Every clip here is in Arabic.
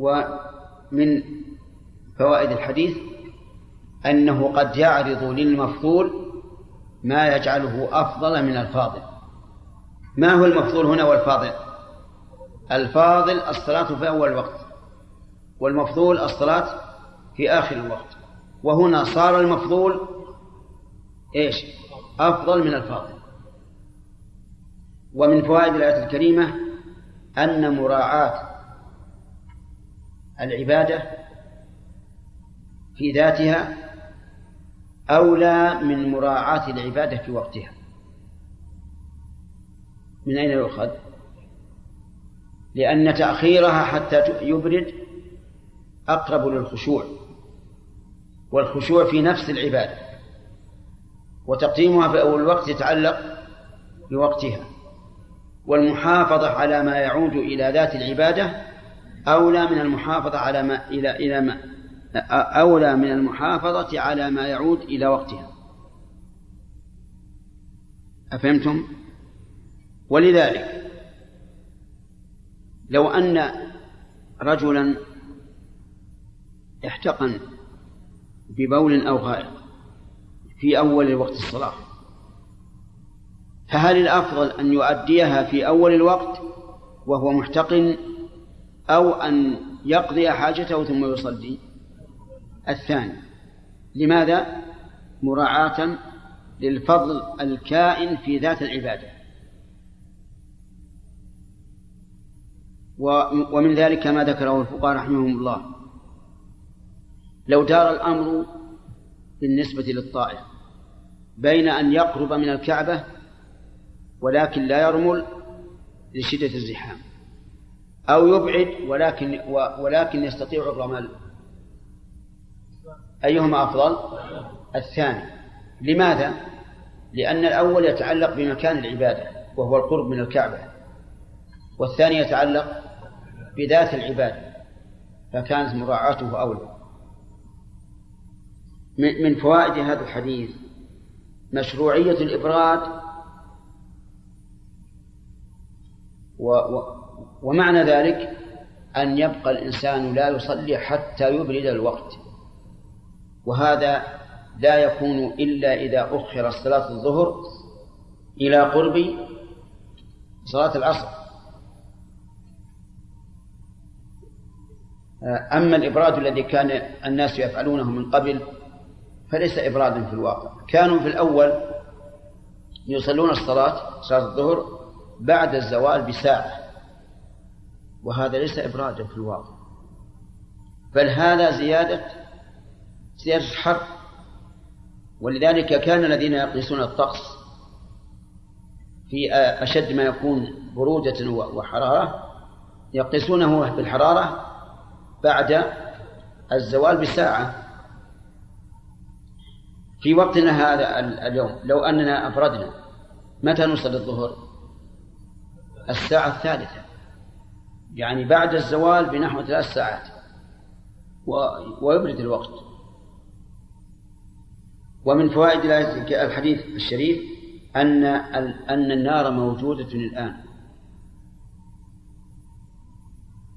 ومن فوائد الحديث أنه قد يعرض للمفضول ما يجعله أفضل من الفاضل. ما هو المفضول هنا والفاضل؟ الفاضل الصلاة في أول الوقت والمفضول الصلاة في آخر الوقت. وهنا صار المفضول إيش؟ أفضل من الفاضل. ومن فوائد الآية الكريمة أن مراعاة العبادة في ذاتها أولى من مراعاة العبادة في وقتها من أين يؤخذ؟ لأن تأخيرها حتى يبرد أقرب للخشوع والخشوع في نفس العبادة وتقديمها في أول الوقت يتعلق بوقتها والمحافظة على ما يعود إلى ذات العبادة أولى من المحافظة على ما إلى إلى ما أولى من المحافظة على ما يعود إلى وقتها أفهمتم؟ ولذلك لو أن رجلا احتقن ببول أو غائط في أول وقت الصلاة فهل الأفضل أن يؤديها في أول الوقت وهو محتقن أو أن يقضي حاجته ثم يصلي. الثاني لماذا؟ مراعاة للفضل الكائن في ذات العبادة. ومن ذلك ما ذكره الفقهاء رحمهم الله. لو دار الأمر بالنسبة للطائف بين أن يقرب من الكعبة ولكن لا يرمل لشدة الزحام. أو يبعد ولكن ولكن يستطيع الرمل أيهما أفضل؟ الثاني لماذا؟ لأن الأول يتعلق بمكان العبادة وهو القرب من الكعبة والثاني يتعلق بذات العبادة فكانت مراعاته أولى من فوائد هذا الحديث مشروعية الإبراد و ومعنى ذلك أن يبقى الإنسان لا يصلي حتى يبرد الوقت. وهذا لا يكون إلا إذا أخر صلاة الظهر إلى قرب صلاة العصر. أما الإبراد الذي كان الناس يفعلونه من قبل فليس إبرادا في الواقع. كانوا في الأول يصلون الصلاة صلاة الظهر بعد الزوال بساعة. وهذا ليس إبرادا في الواقع. بل هذا زيادة زيادة حر ولذلك كان الذين يقيسون الطقس في أشد ما يكون برودة وحرارة يقيسونه بالحرارة بعد الزوال بساعة. في وقتنا هذا اليوم لو أننا أفردنا متى نصلي الظهر؟ الساعة الثالثة. يعني بعد الزوال بنحو ثلاث ساعات. ويبرد الوقت. ومن فوائد الحديث الشريف أن أن النار موجودة الآن.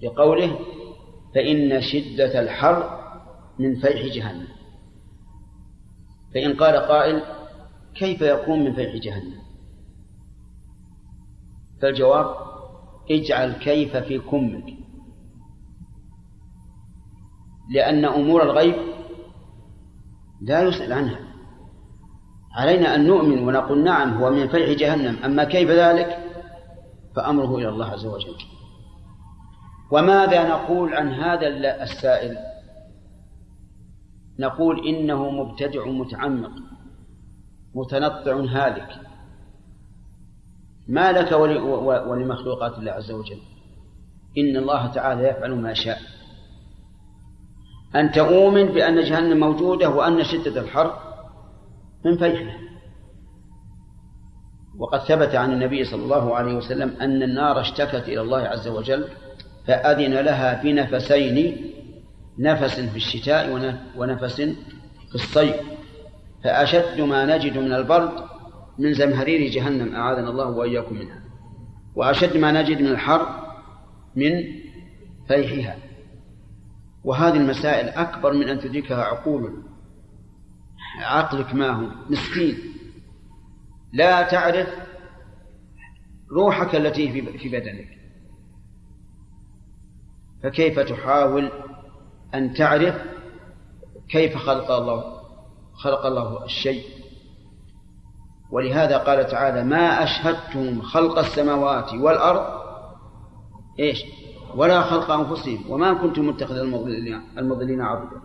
لقوله فإن شدة الحر من فيح جهنم. فإن قال قائل كيف يكون من فيح جهنم؟ فالجواب اجعل كيف في كمك. لأن أمور الغيب لا يسأل عنها. علينا أن نؤمن ونقول نعم هو من فيح جهنم. أما كيف ذلك؟ فأمره إلى الله عز وجل. وماذا نقول عن هذا السائل؟ نقول إنه مبتدع متعمق متنطع هالك. ما لك ولمخلوقات الله عز وجل. إن الله تعالى يفعل ما شاء. أن تؤمن بأن جهنم موجودة وأن شدة الحر من فيحها وقد ثبت عن النبي صلى الله عليه وسلم أن النار اشتكت إلى الله عز وجل فأذن لها بنفسين نفس في الشتاء ونفس في الصيف. فأشد ما نجد من البرد من زمهرير جهنم أعاذنا الله وإياكم منها. وأشد ما نجد من الحر من فيحها وهذه المسائل أكبر من أن تدركها عقول عقلك ما هو مسكين. لا تعرف روحك التي في بدنك. فكيف تحاول أن تعرف كيف خلق الله خلق الله الشيء؟ ولهذا قال تعالى ما أشهدتم خلق السماوات والأرض؟ إيش؟ ولا خلق أنفسهم وما كنتم متخذ المضلين, عبدا.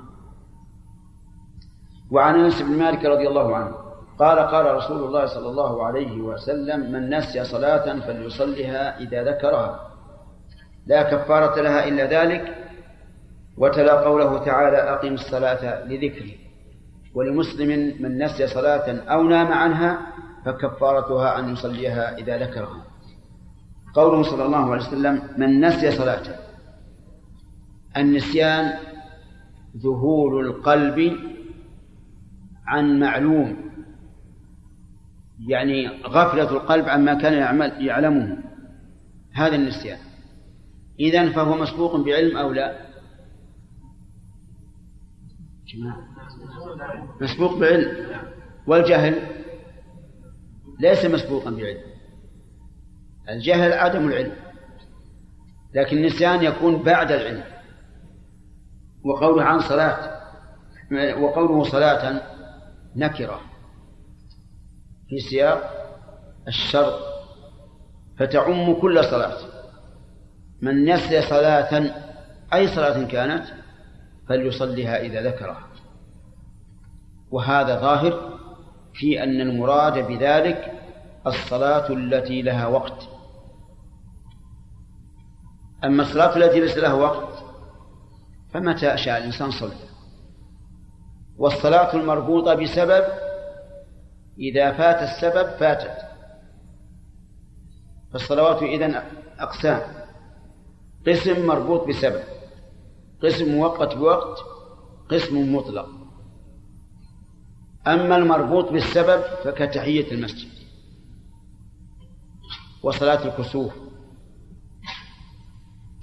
وعن أنس بن مالك رضي الله عنه قال قال رسول الله صلى الله عليه وسلم من نسي صلاة فليصلها إذا ذكرها. لا كفارة لها إلا ذلك وتلا قوله تعالى أقم الصلاة لذكري. ولمسلم من نسي صلاة أو نام عنها فكفارتها أن يصليها إذا ذكرها قوله صلى الله عليه وسلم من نسي صلاة. النسيان ذهول القلب عن معلوم. يعني غفلة القلب عما كان يعمل يعلمه. هذا النسيان. إذن فهو مسبوق بعلم أو لا؟ مسبوق بعلم. والجهل ليس مسبوقا بعلم. الجهل عدم العلم. لكن النسيان يكون بعد العلم. وقوله عن صلاة وقوله صلاة نكرة. في سياق الشرط. فتعم كل صلاة. من نسي صلاة أي صلاة كانت فليصليها إذا ذكرها. وهذا ظاهر في أن المراد بذلك الصلاة التي لها وقت. أما الصلاة التي ليس لها وقت فمتى شاء الإنسان صلى؟ والصلاة المربوطة بسبب إذا فات السبب فاتت. فالصلوات إذن أقسام. قسم مربوط بسبب. قسم مؤقت بوقت قسم مطلق. أما المربوط بالسبب فكتحية المسجد وصلاة الكسوف.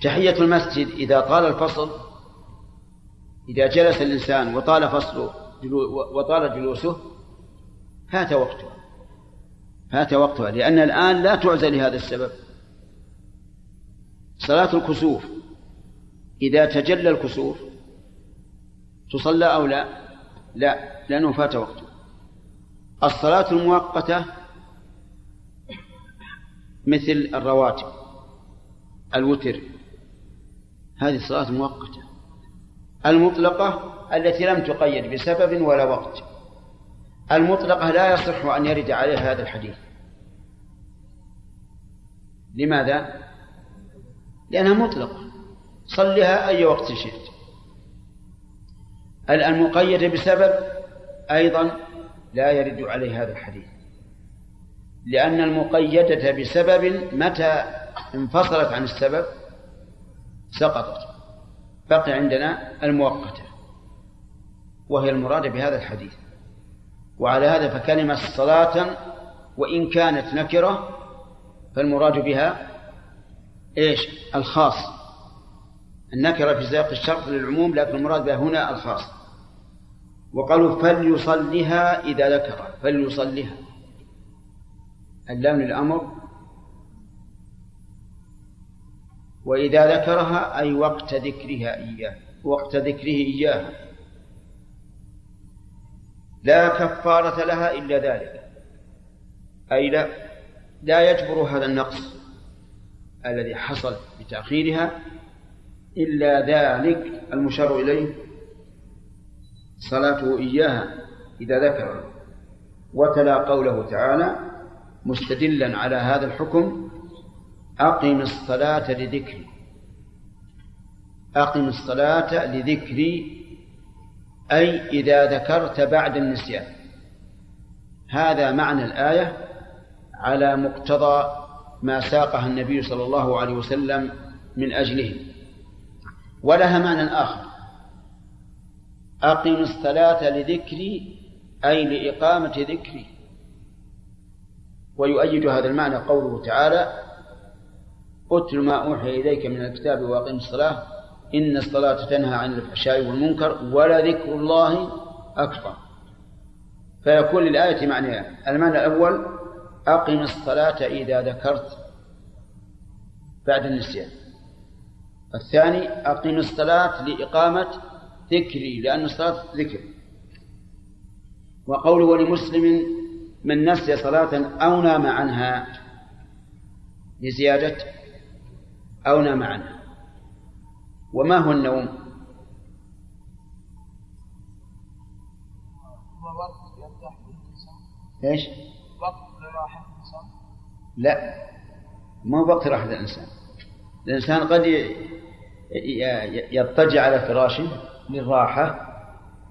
تحية المسجد إذا طال الفصل إذا جلس الإنسان وطال فصله وطال جلوسه فات وقتها فات وقتها لأن الآن لا تعزى لهذا السبب. صلاة الكسوف إذا تجلى الكسوف تصلى أو لا؟ لا لأنه فات وقته. الصلاة المؤقتة مثل الرواتب الوتر هذه الصلاة المؤقتة. المطلقة التي لم تقيد بسبب ولا وقت. المطلقة لا يصح أن يرد عليها هذا الحديث. لماذا؟ لأنها مطلقة. صلها أي وقت شئت المقيدة بسبب أيضا لا يرد عليه هذا الحديث. لأن المقيدة بسبب متى انفصلت عن السبب؟ سقطت. بقي عندنا المؤقتة. وهي المراد بهذا الحديث. وعلى هذا فكلمة صلاة وإن كانت نكرة فالمراد بها إيش؟ الخاص. النكرة في سياق الشرط للعموم لكن المراد بها هنا الخاص. وقالوا فليصلها إذا ذكر فليصلها اللام للأمر. وإذا ذكرها أي وقت ذكرها إياه وقت ذكره إياها لا كفارة لها إلا ذلك. أي لا لا يجبر هذا النقص الذي حصل بتأخيرها إلا ذلك المشار إليه. صلاته إياها إذا ذكر وتلا قوله تعالى مستدلا على هذا الحكم أقم الصلاة لذكري. أقم الصلاة لذكري أي إذا ذكرت بعد النسيان. هذا معنى الآية على مقتضى ما ساقها النبي صلى الله عليه وسلم من أجله. ولها معنى آخر. أقم الصلاة لذكري أي لإقامة ذكري. ويؤيد هذا المعنى قوله تعالى أتل ما أوحي إليك من الكتاب وأقم الصلاة إن الصلاة تنهى عن الفحشاء والمنكر ولذكر الله أكبر. فيكون للآية معنيان المعنى الأول أقم الصلاة إذا ذكرت بعد النسيان. الثاني أقم الصلاة لإقامة ذكري لأن الصلاة ذكر وقوله ولمسلم من نسي صلاة أو نام عنها لزيادة أو نام عنها وما هو النوم؟ إيش؟ وقت لراحة الإنسان لا ما هو وقت راحة الإنسان الإنسان قد يضطجع على فراشه للراحة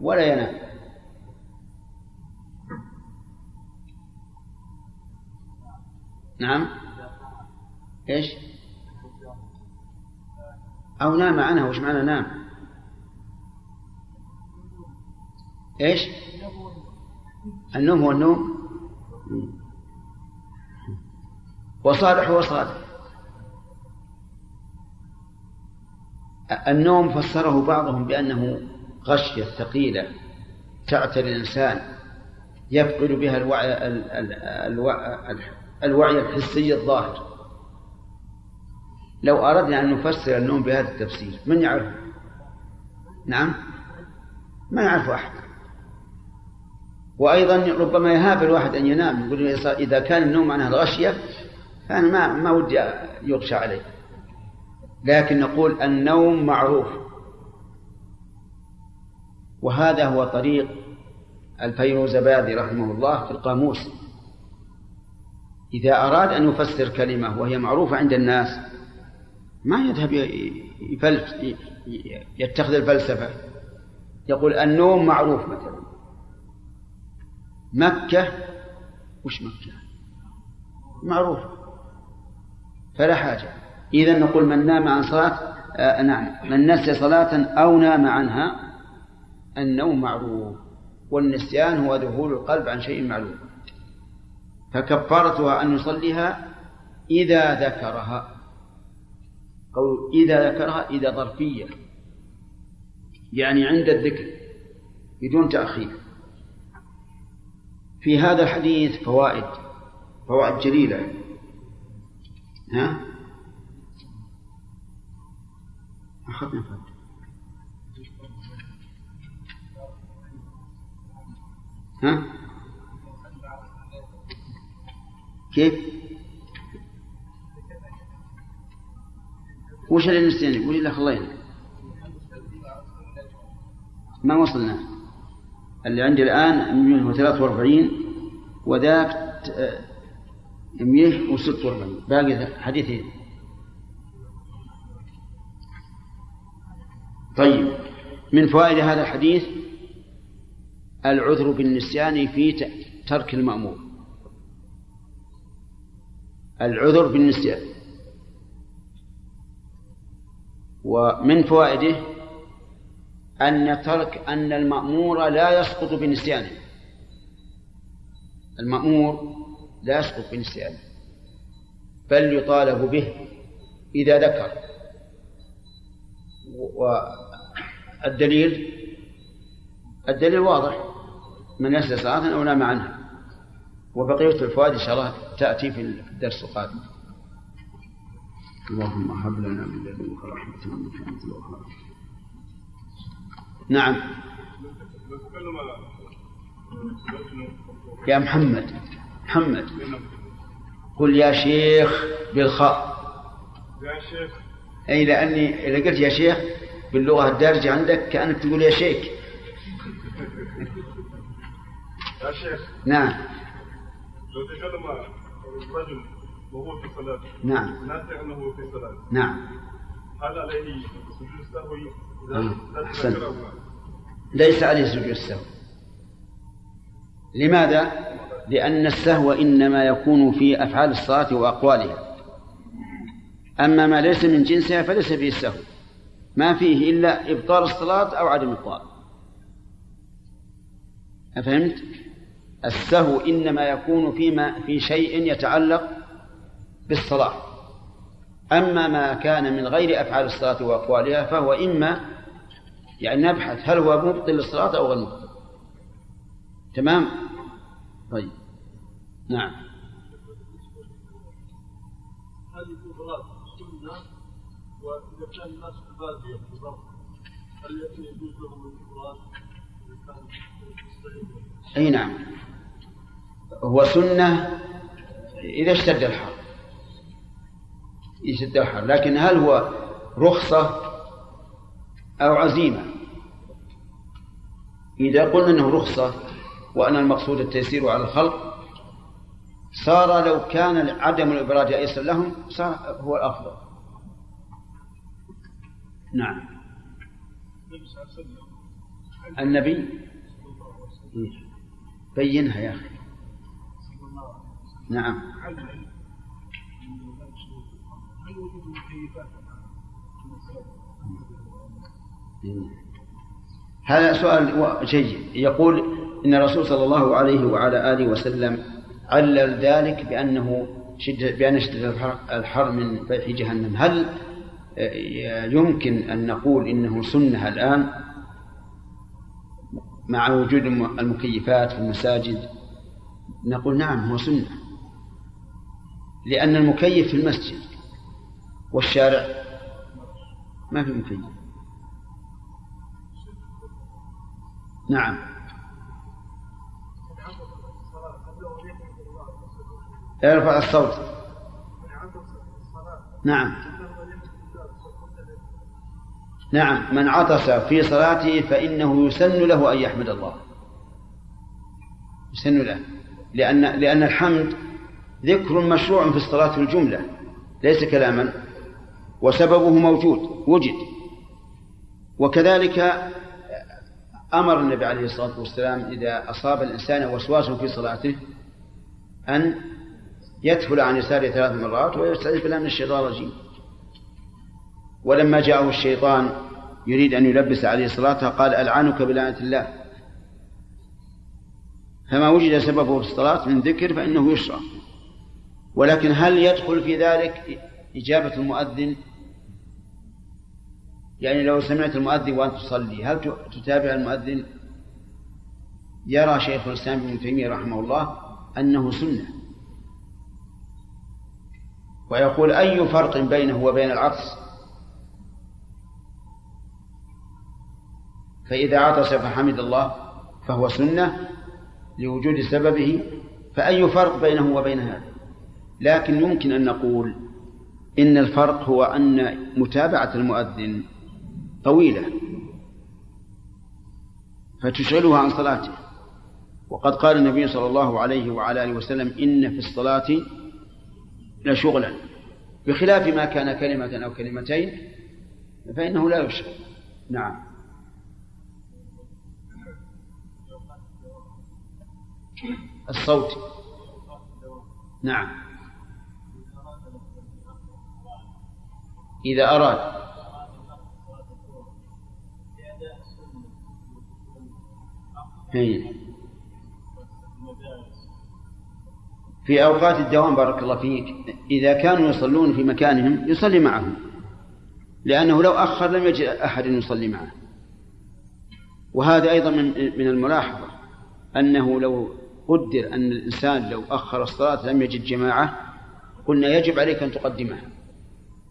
ولا ينام. نعم. إيش؟ أو نام عنها وش معنى نام؟ إيش؟ النوم هو النوم. وصالح هو صالح النوم فسره بعضهم بأنه غشية ثقيلة تعتري الإنسان يفقد بها الوعي, الوعي, الحسي الظاهر. لو أردنا أن نفسر النوم بهذا التفسير من يعرف نعم؟ ما يعرف أحد. وأيضا ربما يهاب الواحد أن ينام يقول إذا كان النوم معناها الغشية فأنا ما ما ودي يغشى عليه. لكن نقول النوم معروف. وهذا هو طريق الفيروزبادي رحمه الله في القاموس. إذا أراد أن يفسر كلمة وهي معروفة عند الناس ما يذهب يفلس يتخذ الفلسفة. يقول النوم معروف مثلا. مكة وش مكة؟ معروف. فلا حاجة. إذا نقول من نام عن صلاة آه نعم. من نسي صلاة أو نام عنها النوم معروف والنسيان هو ذهول القلب عن شيء معلوم. فكفارتها أن يصليها إذا ذكرها. قول إذا ذكرها إذا ظرفية. يعني عند الذكر بدون تأخير. في هذا الحديث فوائد فوائد جليلة. ها؟ فائدة ها؟ كيف؟ وش اللي نسينا وش اللي خلينا ما وصلنا. اللي عندي الآن 143 وذاك 146 باقي حديثين. طيب. من فوائد هذا الحديث العذر بالنسيان في ترك المأمور. العذر بالنسيان. ومن فوائده أن ترك أن المأمور لا يسقط بنسيانه. المأمور لا يسقط بنسيانه. بل يطالب به إذا ذكر. والدليل الدليل واضح من يسأل صلاة أو نام عنها وبقية الفوائد إن شاء الله تأتي في الدرس القادم. اللهم هب لنا من لدنك رحمة انك انت الوهاب نعم. يا محمد محمد. قل يا شيخ بالخاء. يا شيخ أي لأني إذا قلت يا شيخ باللغة الدارجة عندك كأنك تقول يا شيخ. يا شيخ. نعم. لو تكلم الرجل وهو في الصلاة نعم. ناسي أنه في الصلاة. نعم. هل عليه سجود السهو آه، أحسن ليس عليه سجود السهو. لماذا؟ لأن السهو إنما يكون في أفعال الصلاة وأقوالها. أما ما ليس من جنسها فليس فيه السهو ما فيه إلا إبطال الصلاة أو عدم إبطال أفهمت؟ السهو إنما يكون فيما في شيء يتعلق بالصلاة. أما ما كان من غير أفعال الصلاة وأقوالها فهو إما يعني نبحث هل هو مبطل للصلاة أو غير مبطل. تمام؟ طيب. نعم. الناس يجوز لهم الإبراد أي نعم. هو سنة إذا اشتد الحر يشد الحر لكن هل هو رخصة أو عزيمة؟ إذا قلنا أنه رخصة وأن المقصود التيسير على الخلق صار لو كان عدم الإبراج أيسر لهم صار هو الأفضل. نعم. النبي بينها يا أخي. نعم. هذا سؤال جيد. يقول إن الرسول صلى الله عليه وعلى آله وسلم علل ذلك بأنه شدة بأن شدة الحر من فيح جهنم. هل يمكن أن نقول إنه سنة الآن مع وجود المكيفات في المساجد. نقول نعم هو سنة. لأن المكيف في المسجد والشارع ما في مكيف. نعم. ارفع الصوت. نعم. نعم من عطس في صلاته فإنه يسن له أن يحمد الله. يسن له لأن لأن الحمد ذكر مشروع في الصلاة في الجملة ليس كلاما وسببه موجود وجد. وكذلك أمر النبي عليه الصلاة والسلام إذا أصاب الإنسان وسواس في صلاته أن يدخل عن يساره ثلاث مرات ويستعيذ بالله من الشيطان الرجيم. ولما جاءه الشيطان يريد أن يلبس عليه صلاته قال ألعنك بلعنة الله؟ فما وجد سببه في الصلاة من ذكر فإنه يشرع. ولكن هل يدخل في ذلك إجابة المؤذن؟ يعني لو سمعت المؤذن وأنت تصلي هل تتابع المؤذن؟ يرى شيخ الإسلام ابن تيمية رحمه الله أنه سنة. ويقول أي فرق بينه وبين العطس؟ فإذا عطس فحمد الله فهو سنة لوجود سببه فأي فرق بينه وبين هذا؟ لكن يمكن أن نقول إن الفرق هو أن متابعة المؤذن طويلة فتشغلها عن صلاته. وقد قال النبي صلى الله عليه وعلى آله وسلم إن في الصلاة لشغلا بخلاف ما كان كلمة أو كلمتين فإنه لا يشغل نعم. الصوت. نعم. إذا أراد. في أوقات الدوام بارك الله فيك إذا كانوا يصلون في مكانهم يصلي معهم. لأنه لو أخر لم يجد أحد يصلي معه. وهذا أيضا من من الملاحظة أنه لو قدر أن الإنسان لو أخر الصلاة لم يجد جماعة قلنا يجب عليك أن تقدمها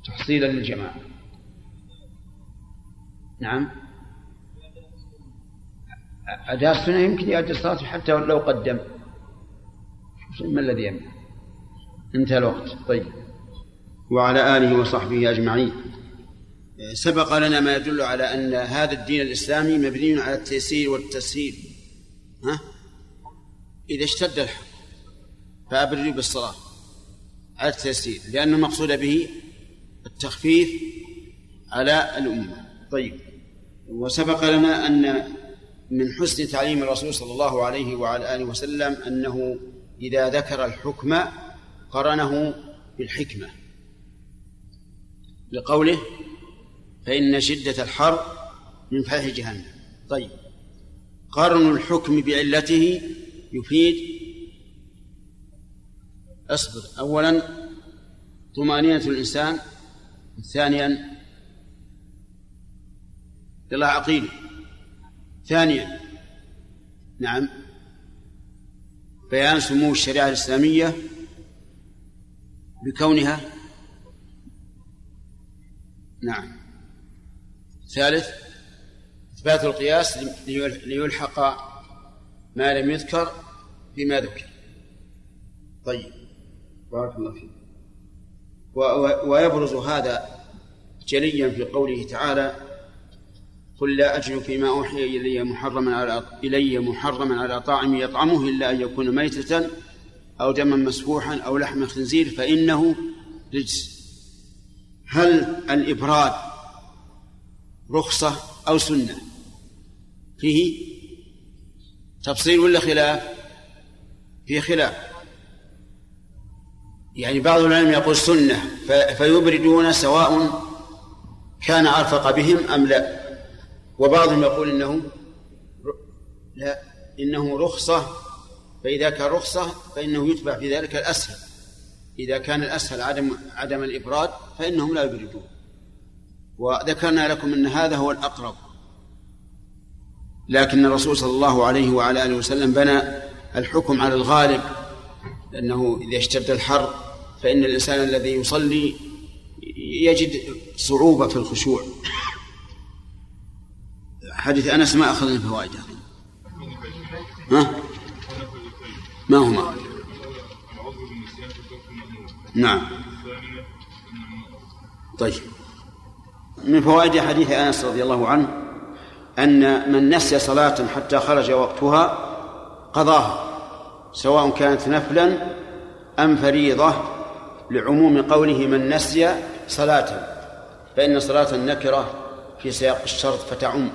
تحصيلا للجماعة. نعم. أداء السنة يمكن يؤدي الصلاة حتى لو قدم. ما الذي يمنع؟ انتهى الوقت. طيب. وعلى آله وصحبه أجمعين. سبق لنا ما يدل على أن هذا الدين الإسلامي مبني على التيسير والتسهيل. ها؟ إذا اشتد الحر فأبردوا بالصلاة على التيسير لأن المقصود به التخفيف على الأمة. طيب وسبق لنا أن من حسن تعليم الرسول صلى الله عليه وعلى آله وسلم أنه إذا ذكر الحكم قرنه بالحكمة. لقوله فإن شدة الحر من فيح جهنم. طيب قرن الحكم بعلته يفيد. اصبر. أولا طمأنينة الإنسان. ثانيا لله عقيل ثانيا نعم بيان سمو الشريعة الإسلامية بكونها. نعم. ثالث إثبات القياس ليلحق ما لم يذكر فيما ذكر. طيب بارك الله فيك. ويبرز هذا جليا في قوله تعالى قل لا أجد فيما أوحي إلي محرما على إلي محرما على طاعم يطعمه إلا أن يكون ميتة أو دما مسفوحا أو لحم خنزير فإنه رجس. هل الإبراد رخصة أو سنة؟ فيه تفصيل ولا خلاف؟ فيه خلاف. يعني بعض العلم يقول سنة فيبردون سواء كان أرفق بهم أم لا. وبعضهم يقول إنه لا إنه رخصة فإذا كان رخصة فإنه يتبع في ذلك الأسهل. إذا كان الأسهل عدم عدم الإبراد فإنهم لا يبردون. وذكرنا لكم أن هذا هو الأقرب. لكن الرسول صلى الله عليه وعلى آله وسلم بنى الحكم على الغالب لأنه إذا اشتد الحر فإن الإنسان الذي يصلي يجد صعوبة في الخشوع حديث أنس ما أخذنا فوائد ها؟ ما هما؟ نعم طيب من فوائد حديث أنس رضي الله عنه أن من نسي صلاة حتى خرج وقتها قضاها سواء كانت نفلا أم فريضة لعموم قوله من نسي صلاة فإن صلاة النكرة في سياق الشرط فتعم.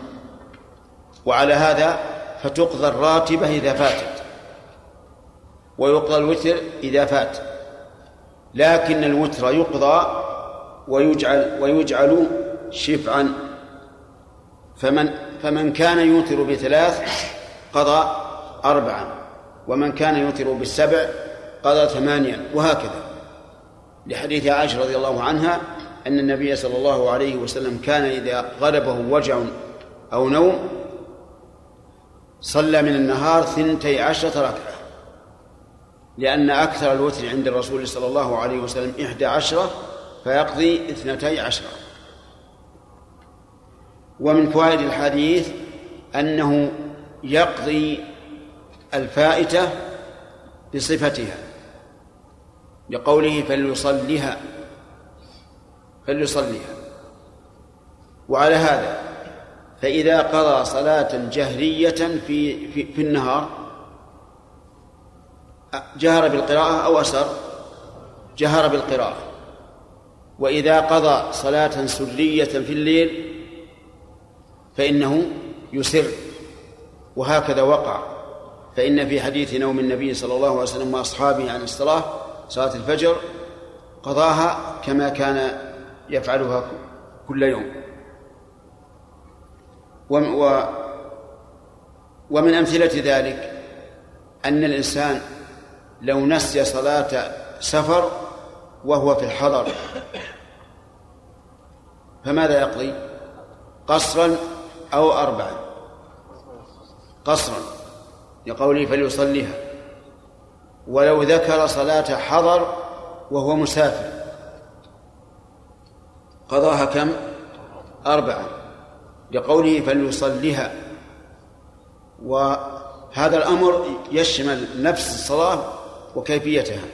وعلى هذا فتقضى الراتبة إذا فاتت ويقضى الوتر إذا فات. لكن الوتر يقضى ويجعل ويجعل شفعا. فمن فمن كان يوتر بثلاث قضى أربعا ومن كان يوتر بالسبع قضى ثمانيا وهكذا. لحديث عائشة رضي الله عنها أن النبي صلى الله عليه وسلم كان إذا غلبه وجع أو نوم صلى من النهار ثنتي عشرة ركعة لأن أكثر الوتر عند الرسول صلى الله عليه وسلم إحدى عشرة فيقضي اثنتي عشرة. ومن فوائد الحديث أنه يقضي الفائتة بصفتها لقوله فليصليها فليصليها. وعلى هذا فإذا قضى صلاة جهرية في في, في النهار جهر بالقراءة أو أسر جهر بالقراءة. وإذا قضى صلاة سرية في الليل فإنه يسر وهكذا وقع. فإن في حديث نوم النبي صلى الله عليه وسلم وأصحابه عن الصلاة صلاة الفجر قضاها كما كان يفعلها كل يوم. ومن أمثلة ذلك أن الإنسان لو نسي صلاة سفر وهو في الحضر. فماذا يقضي؟ قصرا أو أربعا قصرا لقوله فليصليها. ولو ذكر صلاة حضر وهو مسافر. قضاها كم؟ أربعا لقوله فليصليها. وهذا الأمر يشمل نفس الصلاة وكيفيتها.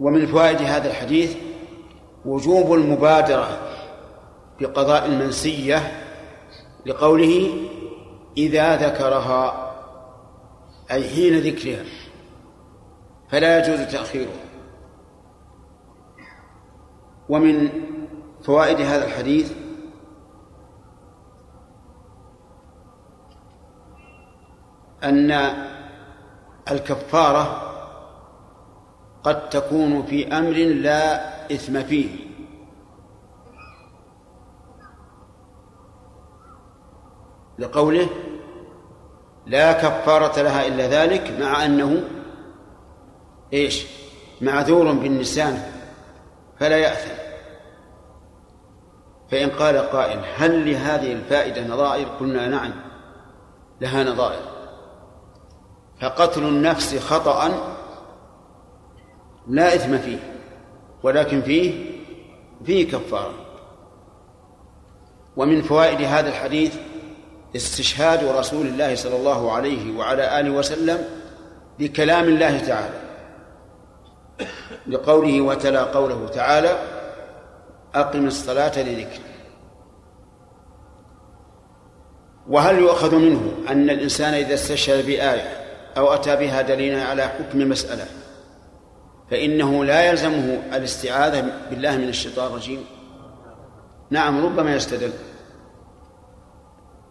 ومن فوائد هذا الحديث وجوب المبادرة. بقضاء المنسية لقوله إذا ذكرها أي حين ذكرها فلا يجوز تأخيرها ومن فوائد هذا الحديث أن الكفارة قد تكون في أمر لا إثم فيه. لقوله لا كفارة لها إلا ذلك مع أنه إيش؟ معذور بالنسيان فلا يأثم. فإن قال قائل هل لهذه الفائدة نظائر؟ قلنا نعم لها نظائر. فقتل النفس خطأ لا إثم فيه ولكن فيه فيه كفارة. ومن فوائد هذا الحديث استشهاد رسول الله صلى الله عليه وعلى آله وسلم بكلام الله تعالى لقوله وتلا قوله تعالى أقم الصلاة لذكر وهل يؤخذ منه أن الإنسان إذا استشهد بآية أو أتى بها دليلا على حكم مسألة فإنه لا يلزمه الاستعاذة بالله من الشيطان الرجيم؟ نعم ربما يستدل.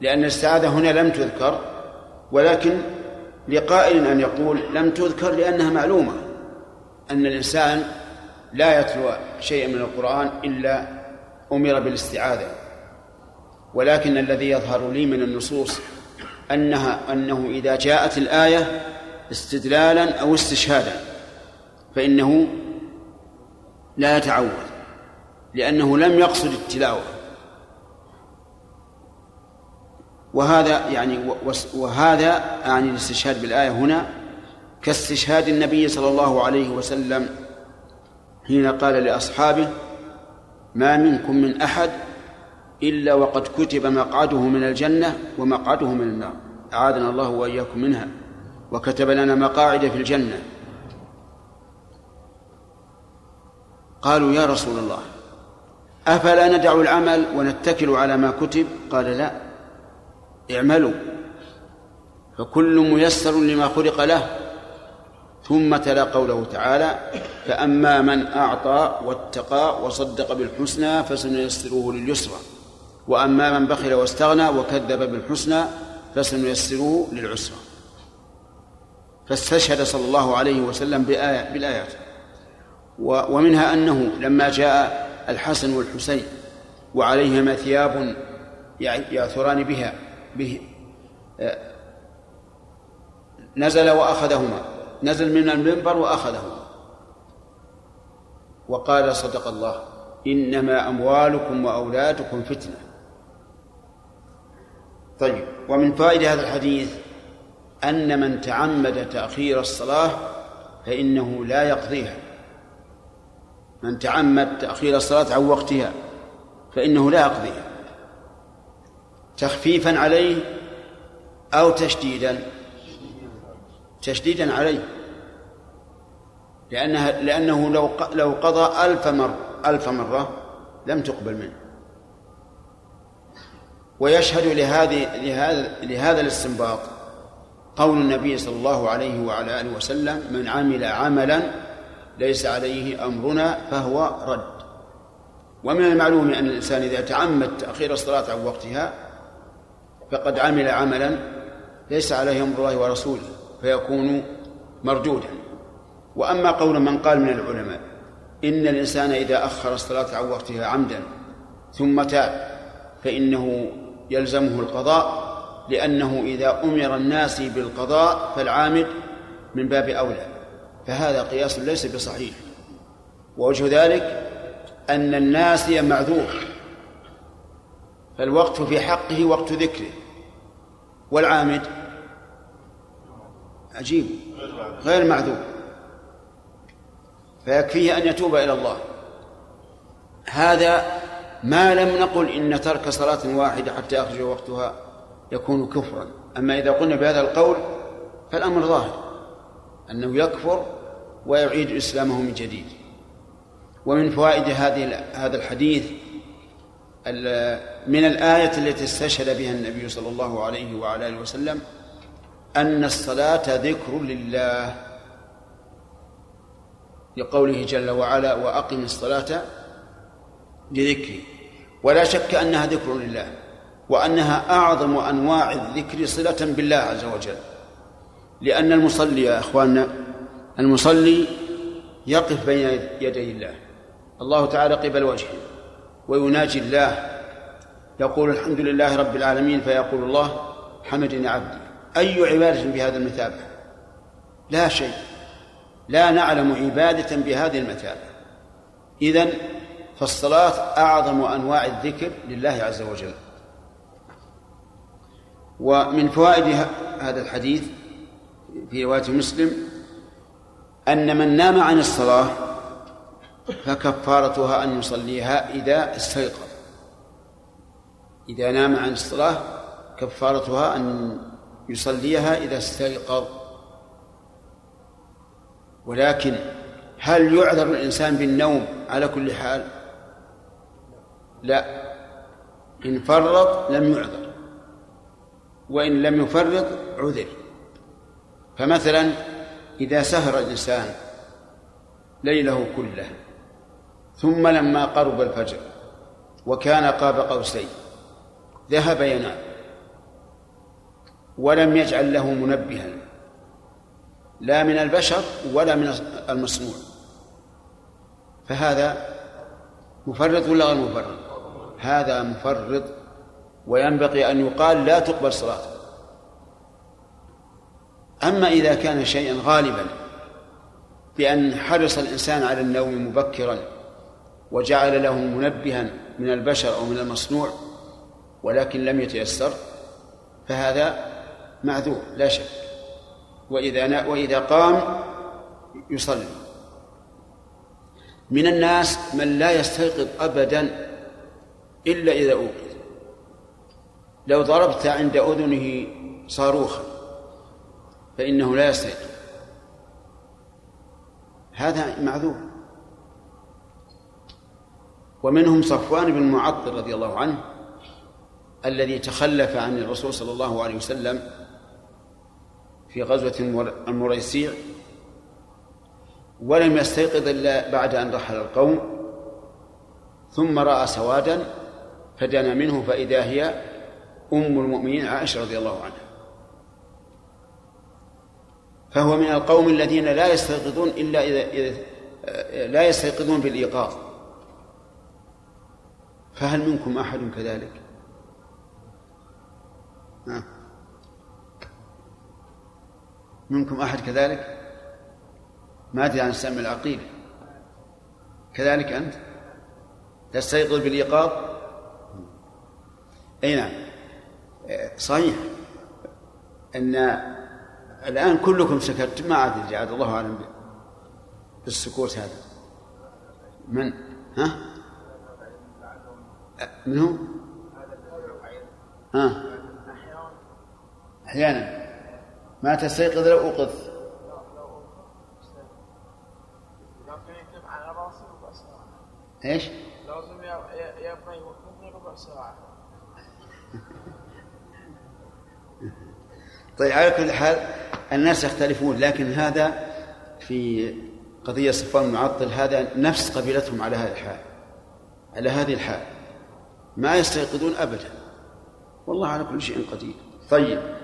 لأن الاستعاذة هنا لم تذكر ولكن لقائل أن يقول لم تذكر لأنها معلومة أن الإنسان لا يتلو شيئا من القرآن إلا أمر بالاستعاذة. ولكن الذي يظهر لي من النصوص أنها أنه إذا جاءت الآية استدلالا أو استشهادا فإنه لا يتعوذ لأنه لم يقصد التلاوة. وهذا يعني وهذا يعني الاستشهاد بالآية هنا كاستشهاد النبي صلى الله عليه وسلم حين قال لأصحابه ما منكم من أحد إلا وقد كتب مقعده من الجنة ومقعده من النار. أعاذنا الله وإياكم منها. وكتب لنا مقاعد في الجنة. قالوا يا رسول الله أفلا ندع العمل ونتكل على ما كتب؟ قال لا. اعملوا فكل ميسر لما خلق له ثم تلا قوله تعالى فأما من أعطى واتقى وصدق بالحسنى فسنيسره لليسرى وأما من بخل واستغنى وكذب بالحسنى فسنيسره للعسرى. فاستشهد صلى الله عليه وسلم بآية بالآيات. ومنها أنه لما جاء الحسن والحسين وعليهما ثياب يأثران بها به. آه، نزل وأخذهما. نزل من المنبر وأخذهما. وقال صدق الله إنما أموالكم وأولادكم فتنة. طيب ومن فائدة هذا الحديث أن من تعمد تأخير الصلاة فإنه لا يقضيها. من تعمد تأخير الصلاة عن وقتها فإنه لا يقضيها. تخفيفا عليه أو تشديدا. تشديدا عليه. لأنها لأنه لو لو قضى ألف مرة ألف مرة لم تقبل منه. ويشهد لهذه لهذا لهذا الاستنباط قول النبي صلى الله عليه وعلى آله وسلم من عمل عملا ليس عليه أمرنا فهو رد. ومن المعلوم أن الإنسان إذا تعمد تأخير الصلاة عن وقتها فقد عمل عملا ليس عليه أمر الله ورسوله فيكون مردودا. وأما قول من قال من العلماء إن الإنسان إذا أخر الصلاة عن وقتها عمدا ثم تاب فإنه يلزمه القضاء لأنه إذا أمر الناس بالقضاء فالعامد من باب أولى. فهذا قياس ليس بصحيح. ووجه ذلك أن الناسي معذور فالوقت في حقه وقت ذكره. والعامد؟ عجيب. غير معذور. فيكفيه أن يتوب إلى الله. هذا ما لم نقل إن ترك صلاة واحدة حتى يخرج وقتها يكون كفرا. أما إذا قلنا بهذا القول فالأمر ظاهر. أنه يكفر ويعيد إسلامه من جديد. ومن فوائد هذه هذا الحديث من الآية التي استشهد بها النبي صلى الله عليه وعلى آله وسلم أن الصلاة ذكر لله لقوله جل وعلا وأقم الصلاة لذكري. ولا شك أنها ذكر لله وأنها أعظم أنواع الذكر صلة بالله عز وجل. لأن المصلي يا إخواننا المصلي يقف بين يدي الله. الله تعالى قبل وجهه ويناجي الله يقول الحمد لله رب العالمين فيقول الله حمدني عبدي. أي عبادة بهذا المثابة؟ لا شيء. لا نعلم عبادة بهذه المثابة. إذن فالصلاة أعظم أنواع الذكر لله عز وجل. ومن فوائد هذا الحديث في رواية مسلم أن من نام عن الصلاة فكفارتها أن يصليها إذا استيقظ. إذا نام عن الصلاة كفارتها أن يصليها إذا استيقظ. ولكن هل يعذر الإنسان بالنوم على كل حال؟ لا. إن فرط لم يعذر وإن لم يفرط عذر. فمثلا إذا سهر الإنسان ليله كله ثم لما قرب الفجر وكان قاب قوسين ذهب ينام ولم يجعل له منبها لا من البشر ولا من المصنوع فهذا مفرط ولا غير مفرط؟ هذا مفرط وينبغي أن يقال لا تقبل صلاته. أما إذا كان شيئا غالبا بأن حرص الإنسان على النوم مبكرا وجعل له منبها من البشر أو من المصنوع ولكن لم يتيسر فهذا معذور لا شك. وإذا وإذا قام يصلي. من الناس من لا يستيقظ أبدا إلا إذا أوقظ. لو ضربت عند أذنه صاروخا فإنه لا يستيقظ. هذا معذور. ومنهم صفوان بن معطل رضي الله عنه الذي تخلف عن الرسول صلى الله عليه وسلم في غزوة المريسيع ولم يستيقظ إلا بعد أن رحل القوم ثم رأى سوادا فدنا منه فإذا هي أم المؤمنين عائشة رضي الله عنها فهو من القوم الذين لا يستيقظون إلا إذا, لا يستيقظون بالإيقاظ فهل منكم أحد كذلك؟ ها. منكم أحد كذلك؟ ما أدري عن السم العقيل كذلك أنت؟ تستيقظ بالإيقاظ؟ أي نعم صحيح أن الآن كلكم سكت ما عاد جعل الله أعلم بالسكوت هذا من ها من هو ها أحيانا. ما تستيقظ لو أوقظ. إيش؟ لازم يبقى يوقفني ربع ساعة طيب على كل حال الناس يختلفون لكن هذا في قضية صفوان المعطل هذا نفس قبيلتهم على هذا الحال. على هذه الحال. ما يستيقظون أبدا. والله على كل شيء قدير. طيب.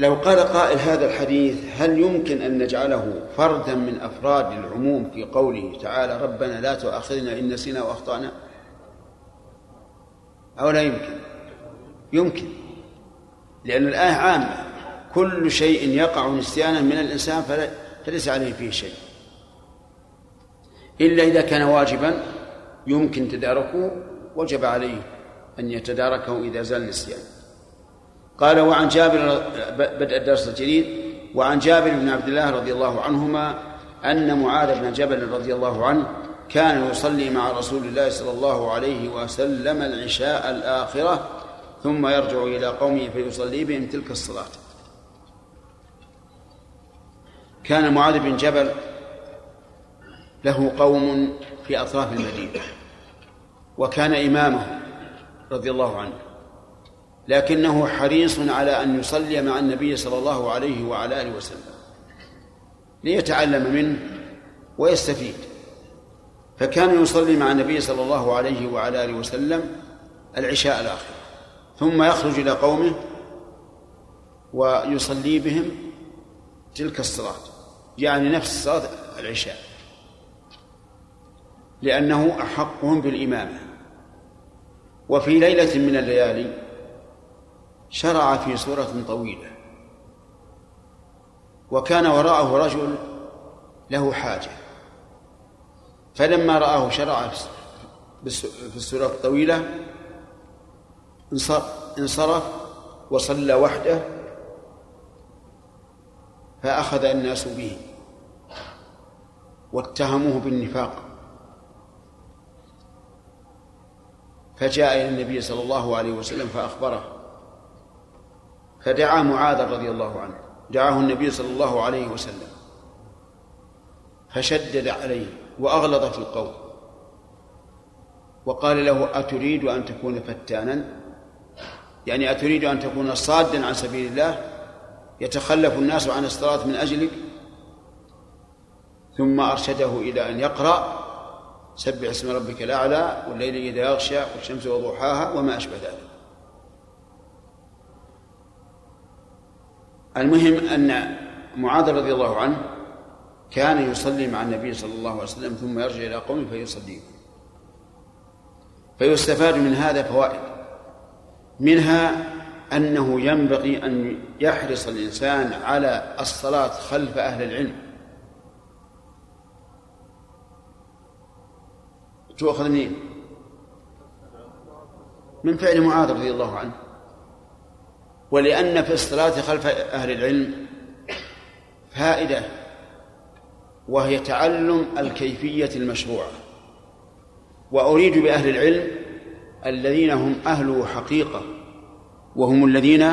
لو قال قائل هذا الحديث هل يمكن أن نجعله فردا من أفراد العموم في قوله تعالى ربنا لا تؤاخذنا إن نسينا وأخطأنا؟ أو لا يمكن؟ يمكن. لأن الآية عامة كل شيء يقع نسيانا من الإنسان فليس عليه فيه شيء. إلا إذا كان واجبا يمكن تداركه وجب عليه أن يتداركه إذا زال النسيان قال وعن جابر بدء الدرس الجديد وعن جابر بن عبد الله رضي الله عنهما أن معاذ بن جبل رضي الله عنه كان يصلي مع رسول الله صلى الله عليه وسلم العشاء الآخرة ثم يرجع إلى قومه فيصلي بهم تلك الصلاة. كان معاذ بن جبل له قوم في أطراف المدينة وكان إمامهم رضي الله عنه. لكنه حريص على أن يصلي مع النبي صلى الله عليه وعلى آله وسلم ليتعلم منه ويستفيد. فكان يصلي مع النبي صلى الله عليه وعلى آله وسلم العشاء الآخر ثم يخرج إلى قومه ويصلي بهم تلك الصلاة يعني نفس صلاة العشاء لأنه أحقهم بالإمامة. وفي ليلة من الليالي شرع في سورة طويلة. وكان وراءه رجل له حاجة. فلما رآه شرع في السورة الطويلة انصرف وصلى وحده فأخذ الناس به واتهموه بالنفاق. فجاء إلى النبي صلى الله عليه وسلم فأخبره. فدعا معاذ رضي الله عنه. دعاه النبي صلى الله عليه وسلم. فشدد عليه وأغلظ في القول. وقال له أتريد أن تكون فتانا؟ يعني أتريد أن تكون صادا عن سبيل الله؟ يتخلف الناس عن الصلاة من أجلك؟ ثم أرشده إلى أن يقرأ سبح اسم ربك الأعلى والليل إذا يغشى والشمس وضحاها وما أشبه ذلك. المهم أن معاذ رضي الله عنه كان يصلي مع النبي صلى الله عليه وسلم ثم يرجع إلى قومه فيصلي فيستفاد من هذا فوائد. منها أنه ينبغي أن يحرص الإنسان على الصلاة خلف أهل العلم. تؤخذ منين؟ من فعل معاذ رضي الله عنه. ولأن في الصلاة خلف أهل العلم فائدة وهي تعلم الكيفية المشروعة. وأريد بأهل العلم الذين هم أهل حقيقة وهم الذين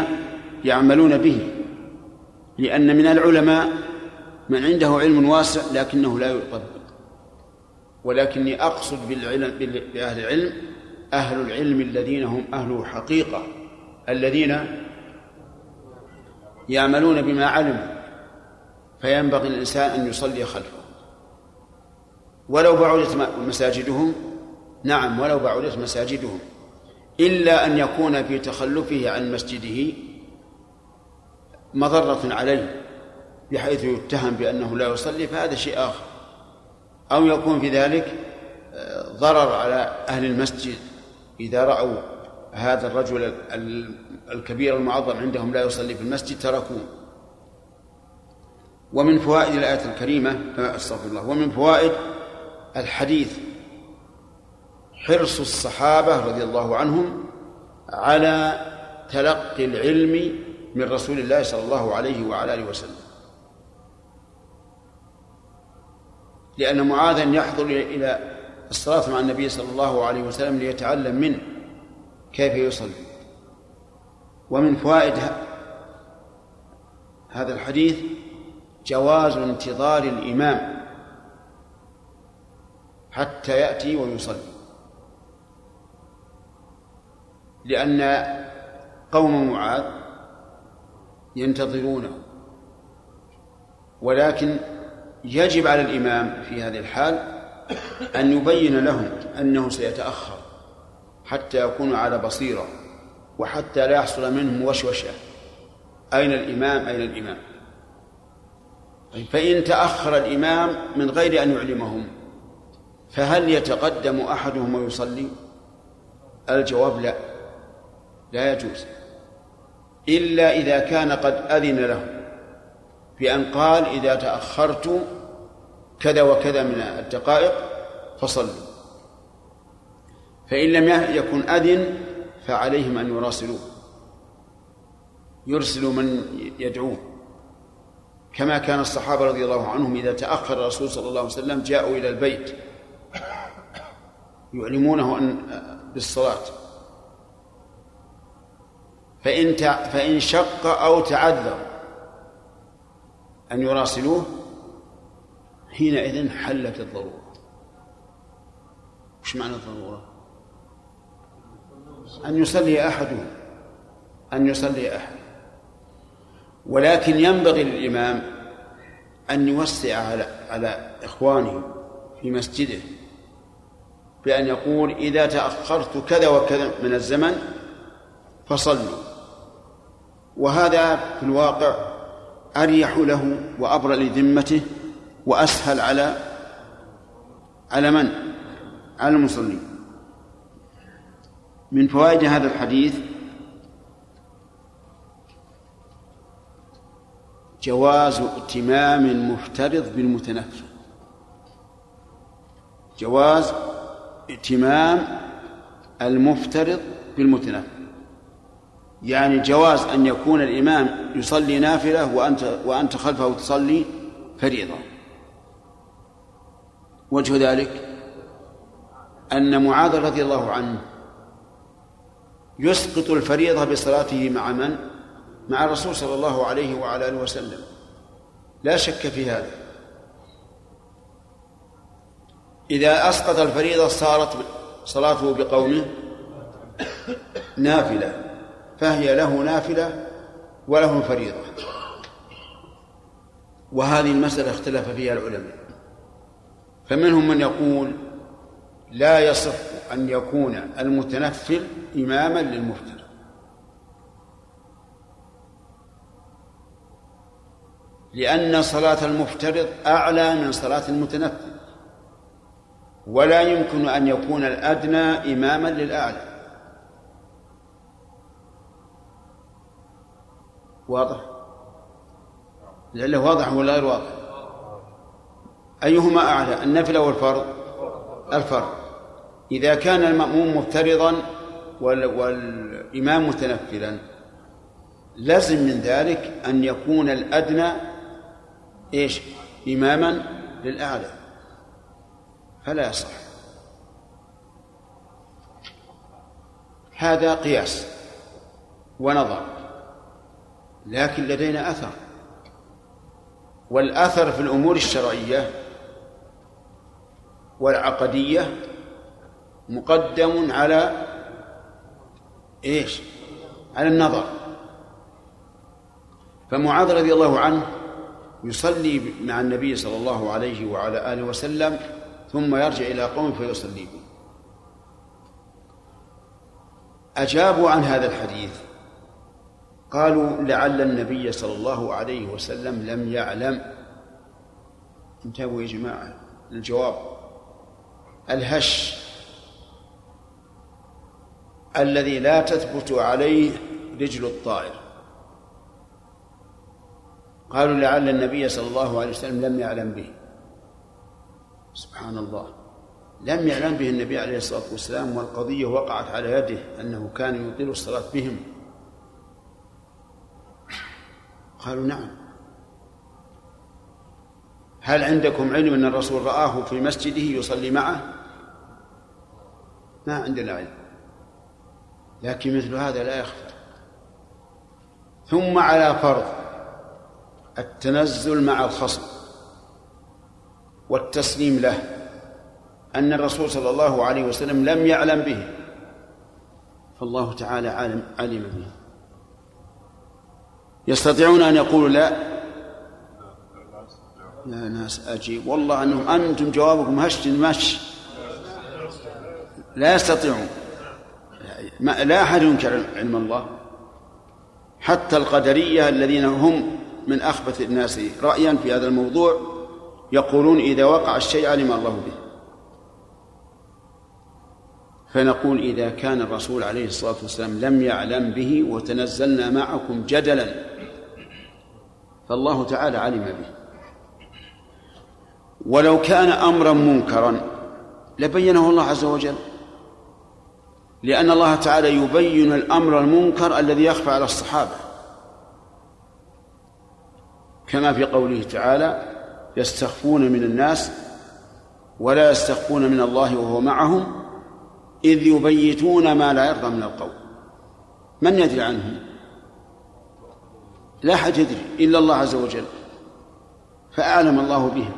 يعملون به لأن من العلماء من عنده علم واسع لكنه لا يطبق. ولكني أقصد بالعلم بأهل العلم أهل العلم الذين هم أهل حقيقة الذين يعملون بما علموا فينبغي الإنسان أن يصلي خلفه. ولو بعدت مساجدهم نعم ولو بعدت مساجدهم إلا أن يكون في تخلفه عن مسجده مضرة عليه بحيث يتهم بأنه لا يصلي فهذا شيء آخر. أو يكون في ذلك آه، ضرر على أهل المسجد إذا رأوا هذا الرجل الكبير المعظم عندهم لا يصلي في المسجد تركوه. ومن فوائد الآية الكريمة أستغفر الله ومن فوائد الحديث حرص الصحابة رضي الله عنهم على تلقي العلم من رسول الله صلى الله عليه وعلى آله وسلم. لأن معاذا يحضر إلى الصلاة مع النبي صلى الله عليه وسلم ليتعلم منه. كيف يصلي ومن فوائد هذا الحديث جواز انتظار الإمام حتى يأتي ويصلي. لأن قوم معاذ ينتظرونه ولكن يجب على الإمام في هذه الحال أن يبين لهم أنه سيتأخر. حتى يكونوا على بصيرة وحتى لا يحصل منهم وشوشة. أين الإمام؟ أين الإمام؟ فإن تأخر الإمام من غير أن يعلمهم فهل يتقدم أحدهم ويصلي؟ الجواب لا. لا يجوز. إلا إذا كان قد أذن له بأن قال إذا تأخرت كذا وكذا من الدقائق فصلوا فإن لم يكن أذن فعليهم أن يراسلوه. يرسلوا من يدعوه. كما كان الصحابة رضي الله عنهم إذا تأخر الرسول صلى الله عليه وسلم جاءوا إلى البيت. يعلمونه أن بالصلاة. فإن فإن شق أو تعذر أن يراسلوه حينئذ حلت الضرورة. وش معنى الضرورة؟ أن يصلي أحدهم أن يصلي أحد. ولكن ينبغي للإمام أن يوسع على على إخوانه في مسجده بأن يقول إذا تأخرت كذا وكذا من الزمن فصلوا وهذا في الواقع أريح له وأبرأ لذمته وأسهل على على من؟ على المصلين. من فوائد هذا الحديث جواز ائتمام مفترض بالمتنفل. جواز ائتمام المفترض بالمتنفل. يعني جواز أن يكون الإمام يصلي نافلة وأنت وأنت خلفه تصلي فريضة. وجه ذلك أن معاذ رضي الله عنه يسقط الفريضة بصلاته مع من؟ مع الرسول صلى الله عليه وعلى آله وسلم. لا شك في هذا. إذا أسقط الفريضة صارت صلاته بقومه نافلة فهي له نافلة وله فريضة. وهذه المسألة اختلف فيها العلماء. فمنهم من يقول لا يصح أن يكون المتنفل إماما للمفترض لأن صلاة المفترض أعلى من صلاة المتنفل ولا يمكن أن يكون الأدنى إماما للأعلى. واضح؟ لعله واضح ولا غير واضح؟ أيهما أعلى النفل أو الفرض؟ الفرض. إذا كان المأموم مفترضا والإمام متنفلا. لازم من ذلك أن يكون الأدنى إيش؟ إماما للأعلى. فلا يصح. هذا قياس ونظر لكن لدينا أثر. والأثر في الأمور الشرعية والعقدية مقدم على إيش؟ على النظر. فمعاذ رضي الله عنه يصلي مع النبي صلى الله عليه وعلى آله وسلم ثم يرجع إلى قوم فيصلي. بهم أجابوا عن هذا الحديث. قالوا لعل النبي صلى الله عليه وسلم لم يعلم. انتبهوا يا جماعة الجواب الهش الذي لا تثبت عليه رجل الطائر. قالوا لعل النبي صلى الله عليه وسلم لم يعلم به. سبحان الله. لم يعلم به النبي عليه الصلاة والسلام والقضية وقعت على يده أنه كان يطيل الصلاة بهم. قالوا نعم. هل عندكم علم أن الرسول رآه في مسجده يصلي معه؟ ما عندنا علم. لكن مثل هذا لا يخفى. ثم على فرض التنزل مع الخصم والتسليم له أن الرسول صلى الله عليه وسلم لم يعلم به فالله تعالى علم علم به. يستطيعون أن يقولوا لا؟ لا ناس أجيب والله أنهم أنتم جوابكم هش مش. لا يستطيعون. لا أحد ينكر علم الله. حتى القدرية الذين هم من أخبث الناس رأيا في هذا الموضوع يقولون إذا وقع الشيء علم الله به. فنقول إذا كان الرسول عليه الصلاة والسلام لم يعلم به وتنزلنا معكم جدلا فالله تعالى علم به. ولو كان أمرا منكرا لبينه الله عز وجل. لأن الله تعالى يبين الأمر المنكر الذي يخفى على الصحابة. كما في قوله تعالى يستخفون من الناس ولا يستخفون من الله وهو معهم إذ يبيتون ما لا يرضى من القول. من يدري عنهم؟ لا أحد يدري إلا الله عز وجل فأعلم الله بهم.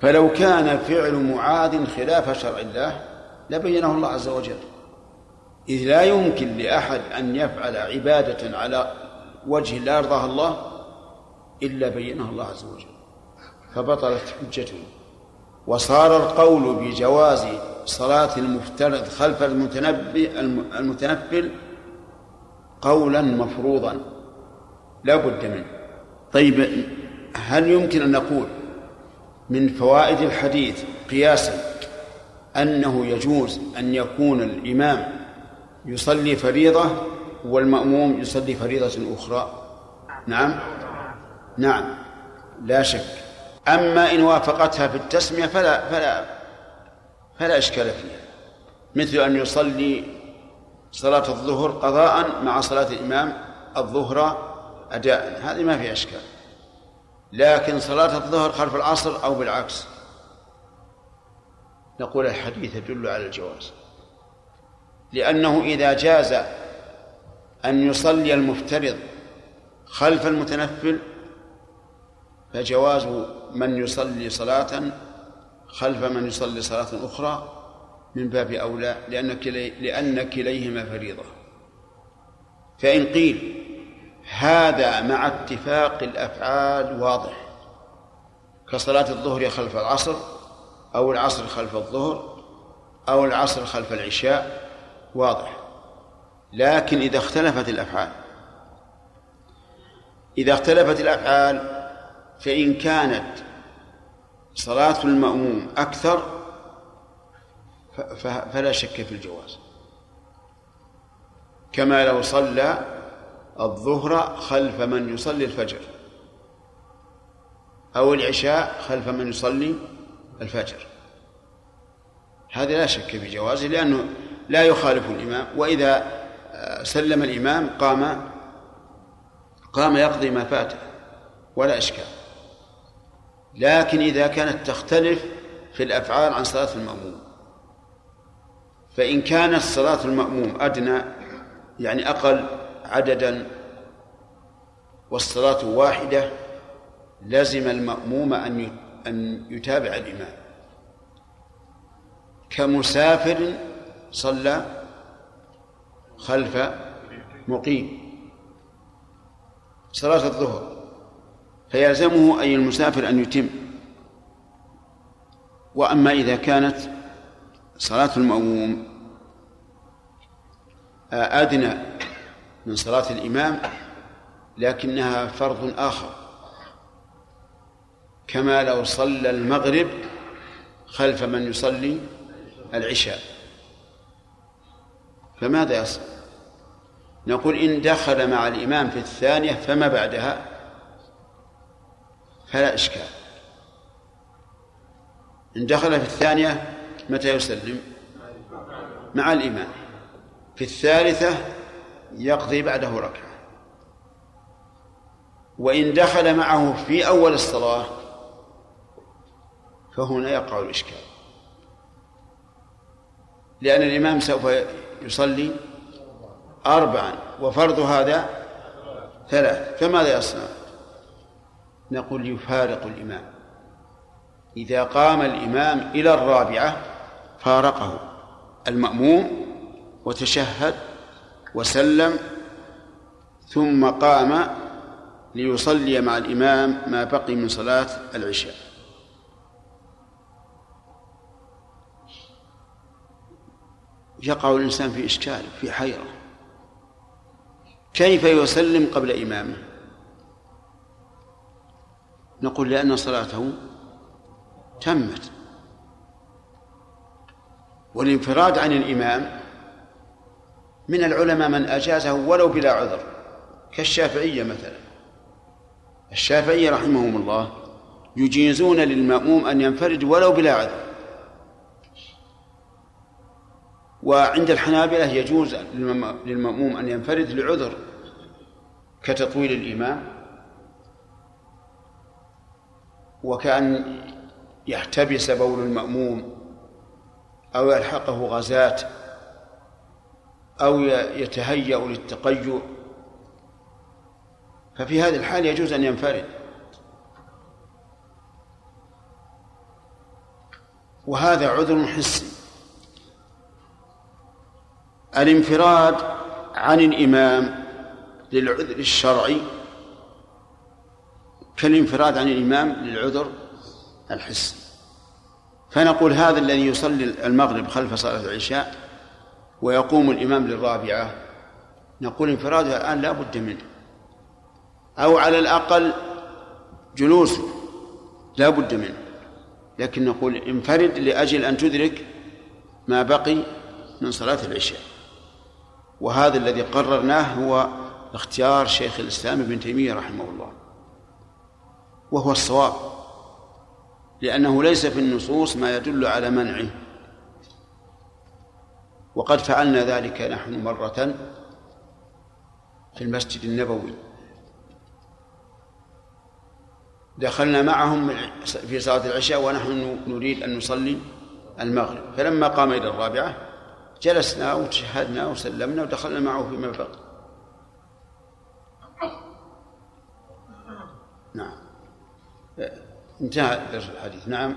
فلو كان فعل معاذ خلاف شرع الله لبينه الله عز وجل. إذ لا يمكن لأحد أن يفعل عبادة على وجه لا يرضاها الله إلا بينه الله عز وجل. فبطلت حجته. وصار القول بجواز صلاة المفترض خلف المتنبي المتنفل قولا مفروضا. لا بد منه. طيب هل يمكن أن نقول من فوائد الحديث قياسا أنه يجوز أن يكون الإمام يصلي فريضة والمأموم يصلي فريضة أخرى. نعم؟ نعم. لا شك. أما إن وافقتها في التسمية فلا فلا فلا إشكال فيها. مثل أن يصلي صلاة الظهر قضاء مع صلاة الإمام الظهر أداء. هذه ما في أشكال. لكن صلاة الظهر خلف العصر أو بالعكس. نقول الحديث يدل على الجواز. لأنه إذا جاز أن يصلي المفترض خلف المتنفل فجواز من يصلي صلاة خلف من يصلي صلاة أخرى من باب أولى لأن كلي لأن كليهما فريضة. فإن قيل هذا مع اتفاق الأفعال واضح كصلاة الظهر خلف العصر أو العصر خلف الظهر أو العصر خلف العشاء واضح. لكن إذا اختلفت الأفعال إذا اختلفت الأفعال فإن كانت صلاة المأموم أكثر فلا شك في الجواز. كما لو صلى الظهر خلف من يصلي الفجر أو العشاء خلف من يصلي الفجر. هذا لا شك في جوازه لأنه لا يخالف الإمام وإذا آه، سلم الإمام قام قام يقضي ما فاته ولا إشكال. لكن إذا كانت تختلف في الأفعال عن صلاة المأموم فإن كانت صلاة المأموم أدنى يعني أقل عددا والصلاة واحدة لزم المأموم أن أن يتابع الإمام. كمسافر صلى خلف مقيم. صلاة الظهر. فيلزمه أي المسافر أن يتم. وأما إذا كانت صلاة المأموم أدنى من صلاة الإمام لكنها فرض آخر. كما لو صلى المغرب خلف من يصلي العشاء. فماذا يصل نقول إن دخل مع الإمام في الثانية فما بعدها؟ فلا إشكال. إن دخل في الثانية متى يسلم؟ مع الإمام. في الثالثة يقضي بعده ركعة. وإن دخل معه في أول الصلاة فهنا يقع الإشكال. لأن الإمام سوف يصلي أربعا وفرض هذا ثلاث. فماذا يصنع؟ نقول يفارق الإمام. إذا قام الإمام إلى الرابعة فارقه المأموم وتشهد وسلم ثم قام ليصلي مع الإمام ما بقي من صلاة العشاء. يقع الإنسان في إشكال في حيرة. كيف يسلم قبل إمامه؟ نقول لأن صلاته تمت. والانفراد عن الإمام من العلماء من أجازه ولو بلا عذر كالشافعية مثلا. الشافعية رحمهم الله يجيزون للمأموم أن ينفرد ولو بلا عذر. وعند الحنابلة يجوز للمأموم أن ينفرد لعذر كتطويل الإمام وكأن يحتبس بول المأموم أو يلحقه غازات أو يتهيأ للتقيؤ. ففي هذه الحال يجوز أن ينفرد. وهذا عذر حسي. الانفراد عن الإمام للعذر الشرعي كالانفراد عن الإمام للعذر الحسي فنقول هذا الذي يصلي المغرب خلف صلاة العشاء ويقوم الإمام للرابعة نقول انفراده الآن لا بد منه. أو على الأقل جلوسه لا بد منه. لكن نقول انفرد لأجل أن تدرك ما بقي من صلاة العشاء. وهذا الذي قررناه هو اختيار شيخ الإسلام ابن تيمية رحمه الله. وهو الصواب لأنه ليس في النصوص ما يدل على منعه. وقد فعلنا ذلك نحن مرة في المسجد النبوي. دخلنا معهم في صلاة العشاء ونحن نريد أن نصلي المغرب. فلما قام إلى الرابعة جلسنا وتشهدنا وسلمنا ودخلنا معه فيما بقي نعم. انتهى درس الحديث. نعم.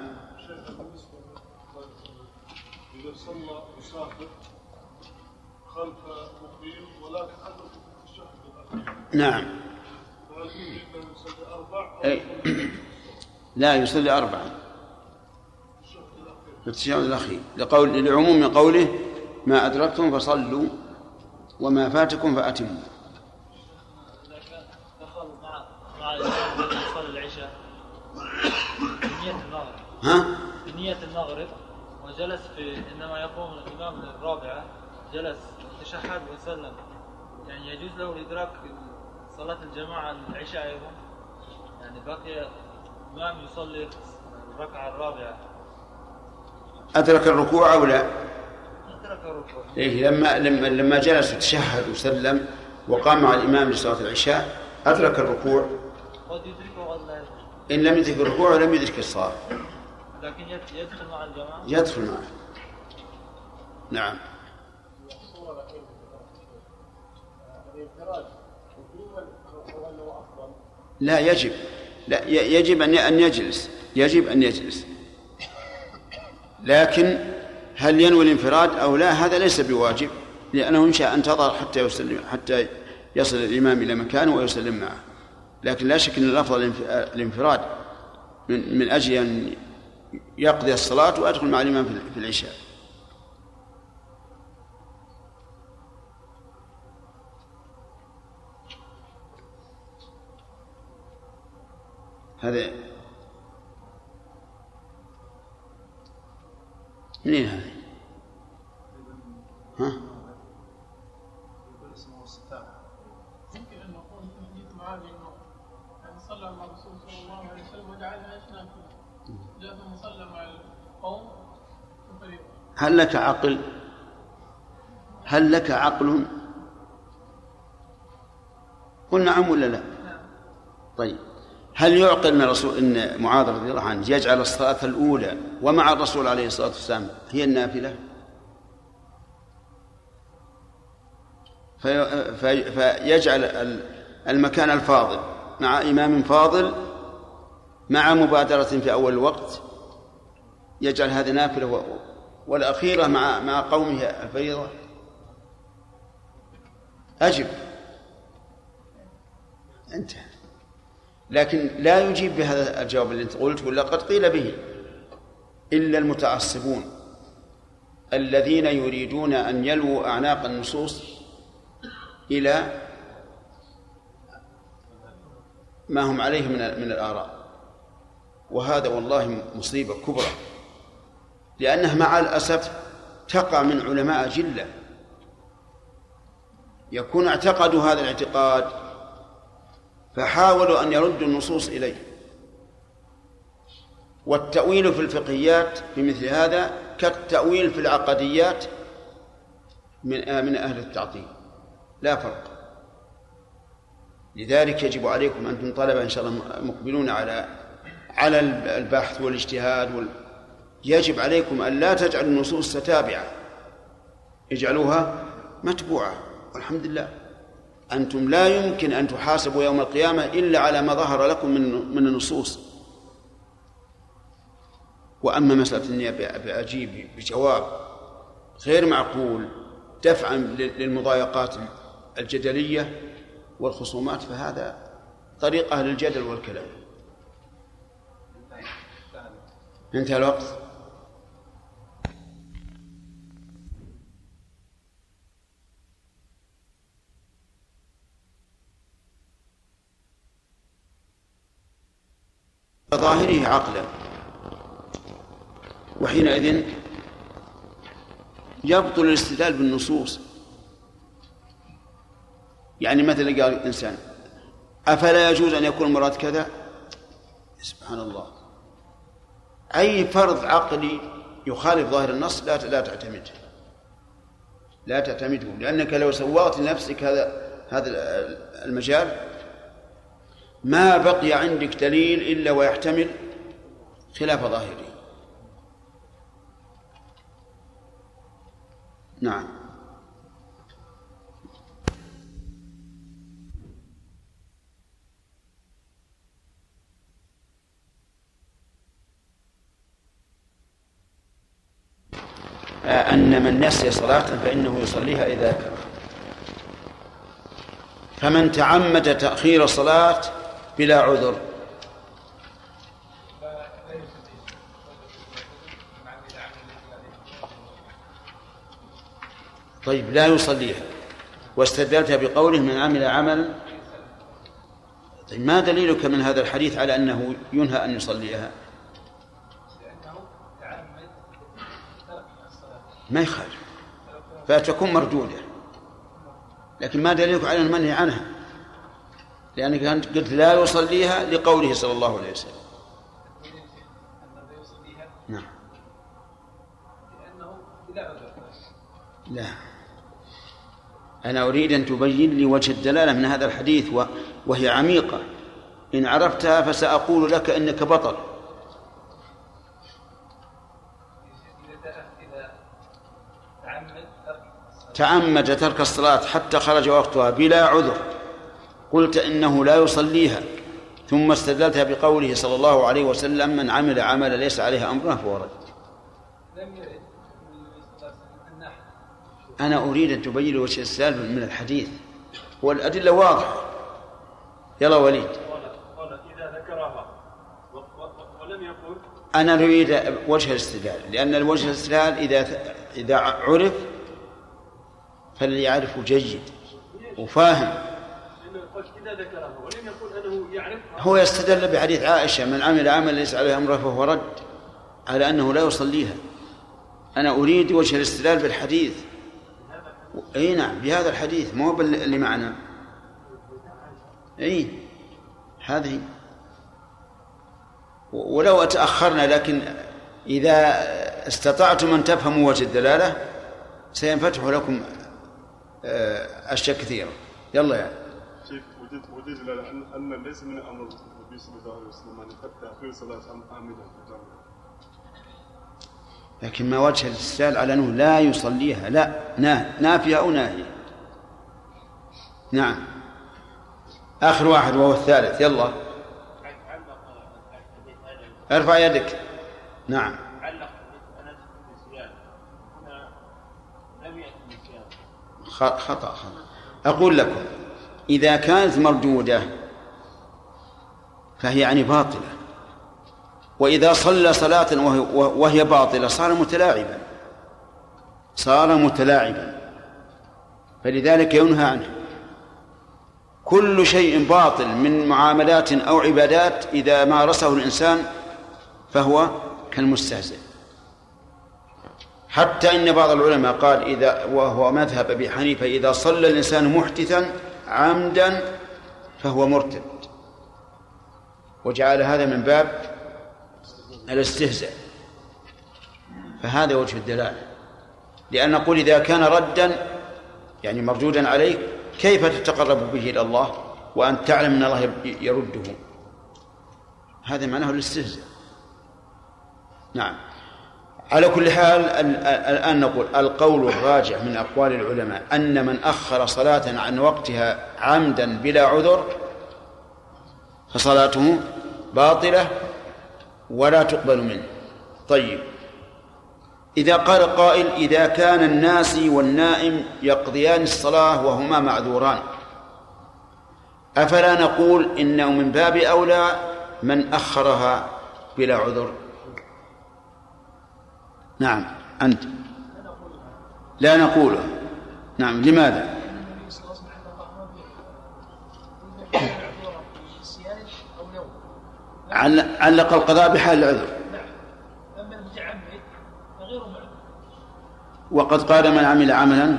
إذا صلى مسافر خلف مقيم ولكن أدرك الأخير. نعم. أي. لا يصلي أربعا في التشهد الأخير. لقول لعموم قوله ما أدركتم فصلوا وما فاتكم فأتموا. ها؟ بنية المغرب وجلس في عندما يقوم الإمام للرابعة جلس تشهد وسلم يعني يجوز له إدراك صلاة الجماعة العشاء أيضا. يعني بقي الإمام يصلي الركعة الرابعة. أدرك الركوع أو لا؟ إيه لما لما لما جلس وتشهد وسلم وقام مع الإمام لصلاة العشاء أدرك الركوع. قد يدركه وقد لا إن لم يدرك الركوع لم يدرك الصلاة. لكن يد- يدخل مع الجماعة؟ يدخل معه. نعم. لا يجب. لا يجب أن أن يجلس. يجب أن يجلس. لكن هل ينوي الانفراد أو لا؟ هذا ليس بواجب لأنه إن شاء انتظر حتى يسلم حتى يصل الإمام إلى مكانه ويسلم معه. لكن لا شك أن الأفضل الانف- الانفراد من, من أجل أن يقضي الصلاة ويدخل مع الإمام في العشاء. هذا منين هذا؟ ها؟ صلى مع الرسول صلى الله عليه وسلم نافله جاء صلى مع القوم هل لك عقل؟ هل لك عقل؟ قل نعم ولا لا؟ طيب هل يعقل ان الرسول إن معاذ رضي الله عنه يجعل الصلاة الأولى ومع الرسول عليه الصلاة والسلام هي النافلة؟ في في فيجعل ال- المكان الفاضل مع إمام فاضل مع مبادرة في أول الوقت يجعل هذه نافلة والأخيرة مع مع قومه الفريضة؟ أجب. انتهى. لكن لا يجيب بهذا الجواب اللي انت قلت ولا قد قيل به إلا المتعصبون الذين يريدون أن يلووا أعناق النصوص إلى ما هم عليه من من الآراء. وهذا والله مصيبة كبرى لأنها مع الأسف تقع من علماء جله يكون اعتقدوا هذا الاعتقاد فحاولوا أن يردوا النصوص إليه. والتأويل في الفقهيات في مثل هذا كالتأويل في العقديات من آه من أهل التعطيل. لا فرق. لذلك يجب عليكم أنتم طلبة إن شاء الله مقبلون على على البحث والاجتهاد وال... يجب عليكم أن لا تجعلوا النصوص تتابعة اجعلوها متبوعة. والحمد لله. أنتم لا يمكن أن تحاسبوا يوم القيامة إلا على ما ظهر لكم من من النصوص. وأما مسألة أني بأجيب بجواب غير معقول دفعا للمضايقات الجدلية والخصومات فهذا طريق أهل الجدل والكلام. انتهى الوقت؟ ظاهره عقلا. وحينئذ يبطل الاستدلال بالنصوص. يعني مثلا قال الإنسان أفلا يجوز أن يكون المراد كذا؟ سبحان الله أي فرض عقلي يخالف ظاهر النص لا لا تعتمده. لا تعتمده لأنك لو سوغت لنفسك هذا هذا المجال ما بقي عندك دليل إلا ويحتمل خلاف ظاهره نعم. أن من نسي صلاة فإنه يصليها إذا ذكر فمن تعمد تأخير الصلاة بلا عذر. طيب لا يصليها. واستدلت بقوله من عمل عملا طيب ما دليلك من هذا الحديث على أنه ينهى أن يصليها؟ ما يخالف. فتكون مردودة لكن ما دليلك على المنهي عنها؟ لأنك أنت قلت لا يصليها لقوله صلى الله عليه وسلم. نعم. لا. أنا أريد أن تبين لي وجه الدلالة من هذا الحديث وهي عميقة. إن عرفتها فسأقول لك إنك بطل. تعمد ترك الصلاة حتى خرج وقتها بلا عذر. قلت إنه لا يصليها. ثم استدلتها بقوله صلى الله عليه وسلم من عمل عملا ليس عليه أمرنا فهو رد. أنا أريد أن تبين وجه السالب من الحديث والأدلة واضحة. يلا وليد. إذا ذكرها ولم يقل أنا أريد وجه الاستدلال لأن الوجه الاستدلال إذا إذا عرف فالذي يعرفه جيد وفاهم. هو يستدل بحديث عائشة من عمل عمل ليس عليه أمره فهو رد على أنه لا يصليها. أنا أريد وجه الاستدلال بالحديث. إي نعم بهذا الحديث مو اللي معنا. إي هذه. ولو تأخرنا لكن إذا استطعتم أن تفهموا وجه الدلالة سينفتح لكم آه، أشياء كثيرة. يلا يعني أن ليس من أمر النبي صلى الله عليه وسلم أن يفتح في صلاة عامدا لكن ما وجه الاستدلال على أنه لا يصليها لا نافية أو ناهية نعم. آخر واحد وهو الثالث يلا. ارفع يدك. نعم. خطأ خطأ. أقول لكم إذا كانت مردودة فهي يعني باطلة. وإذا صلى صلاة وهي باطلة صار متلاعبا. صار متلاعبا. فلذلك ينهى عنه. كل شيء باطل من معاملات أو عبادات إذا مارسه الإنسان فهو كالمستهزئ. حتى إن بعض العلماء قال إذا وهو مذهب أبي حنيفة إذا صلى الإنسان محدثا عمدا فهو مرتد. وجعل هذا من باب الاستهزاء. فهذا وجه الدلالة. لأن نقول إذا كان ردا يعني مردودا عليك كيف تتقرب به إلى الله وأن تعلم أن الله يرده؟ هذا معناه الاستهزاء. نعم. على كل حال الآن نقول القول الراجع من أقوال العلماء أن من أخر صلاة عن وقتها عمدا بلا عذر فصلاته باطلة ولا تقبل منه. طيب. إذا قال قائل إذا كان الناسي والنائم يقضيان الصلاة وهما معذوران أفلا نقول إنه من باب أولى من أخرها بلا عذر؟ نعم أنت. لا نقوله. نعم لماذا؟ علق القضاء بحال العذر. وقد قال من عمل عملا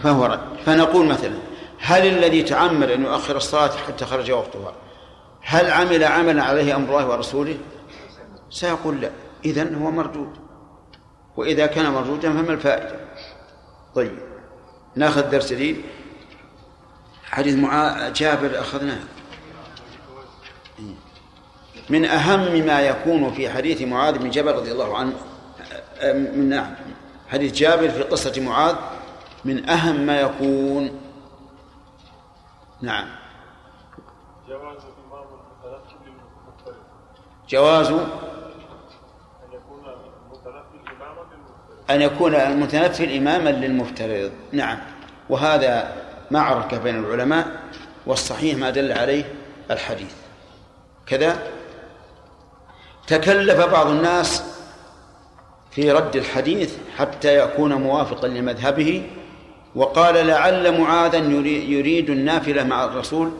فهو رد. فنقول مثلا هل الذي تعمد أن يؤخر الصلاة حتى خرج وقتها هل عمل عملا عليه أمر الله ورسوله؟ سيقول لا. إذن هو مردود. وإذا كان مردودا فما الفائدة؟ طيب. نأخذ درس جديد. حديث معا... جابر أخذناه. من أهم ما يكون في حديث معاذ بن جبل رضي الله عنه من نعم حديث جابر في قصة معاذ من أهم ما يكون. نعم. جواز جواز أن يكون المتنفل إماما للمفترض أن يكون المتنفل إماما للمفترض. نعم. وهذا معركة بين العلماء والصحيح ما دل عليه الحديث. كذا تكلف بعض الناس في رد الحديث حتى يكون موافقا لمذهبه وقال لعل معاذا يري- يريد النافلة مع الرسول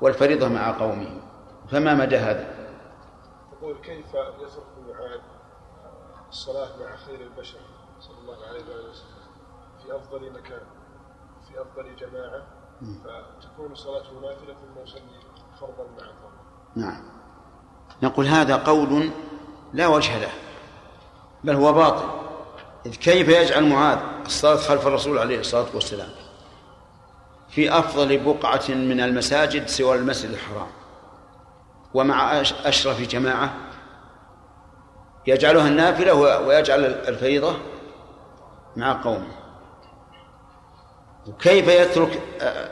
والفريضة مع قومه. فما مدى هذا؟ يقول كيف يترك معاذ الصلاة مع خير البشر؟ الله عليه وآله وسلم في أفضل مكان في أفضل جماعة فتكون صلاته نافلة ثم يصلي فرضا مع فرض نعم. نقول هذا قول لا وجه له بل هو باطل. إذ كيف يجعل معاذ؟ الصلاة خلف الرسول عليه الصلاة والسلام. في أفضل بقعة من المساجد سوى المسجد الحرام. ومع أش- أشرف جماعة يجعلها النافلة ويجعل الفريضة مع قومه. وكيف يترك آه،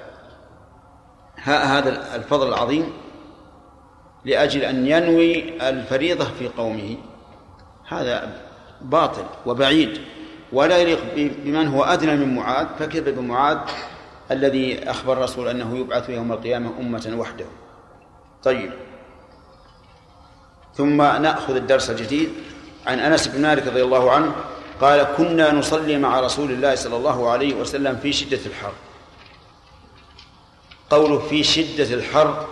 هذا الفضل العظيم لأجل أن ينوي الفريضة في قومه. هذا باطل وبعيد. ولا يليق بمن هو أدنى من معاذ. فكيف بمعاذ الذي أخبر الرسول أنه يبعث يوم القيامة أمة وحده؟ طيب. ثم نأخذ الدرس الجديد عن أنس بن مالك رضي الله عنه قال كنا نصلي مع رسول الله صلى الله عليه وسلم في شدة الحر. قوله في شدة الحر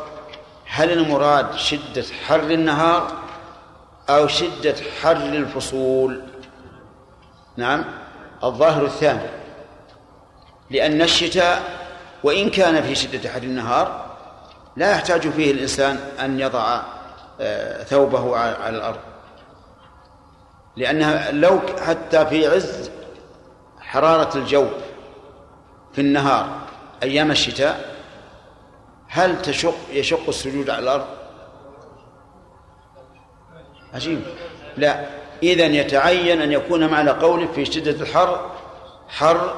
هل المراد شدة حر النهار أو شدة حر الفصول؟ نعم الظاهر الثاني. لأن الشتاء وإن كان في شدة حر النهار لا يحتاج فيه الإنسان أن يضع آه، ثوبه على على الأرض. لأنها لو حتى في عز حرارة الجو في النهار أيام الشتاء هل تشق يشق السجود على الأرض؟ عجيب لا إذا يتعين أن يكون معنى قوله في شدة الحر حر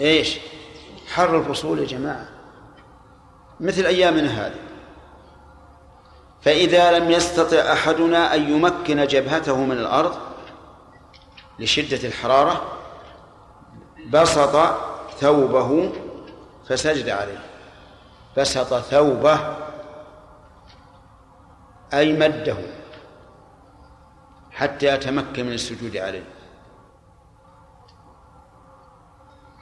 إيش؟ حر الفصول يا جماعة مثل أيامنا هذه فإذا لم يستطع أحدنا أن يمكن جبهته من الأرض لشدة الحرارة بسط ثوبه فسجد عليه. بسط ثوبه أي مده حتى يتمكن من السجود عليه.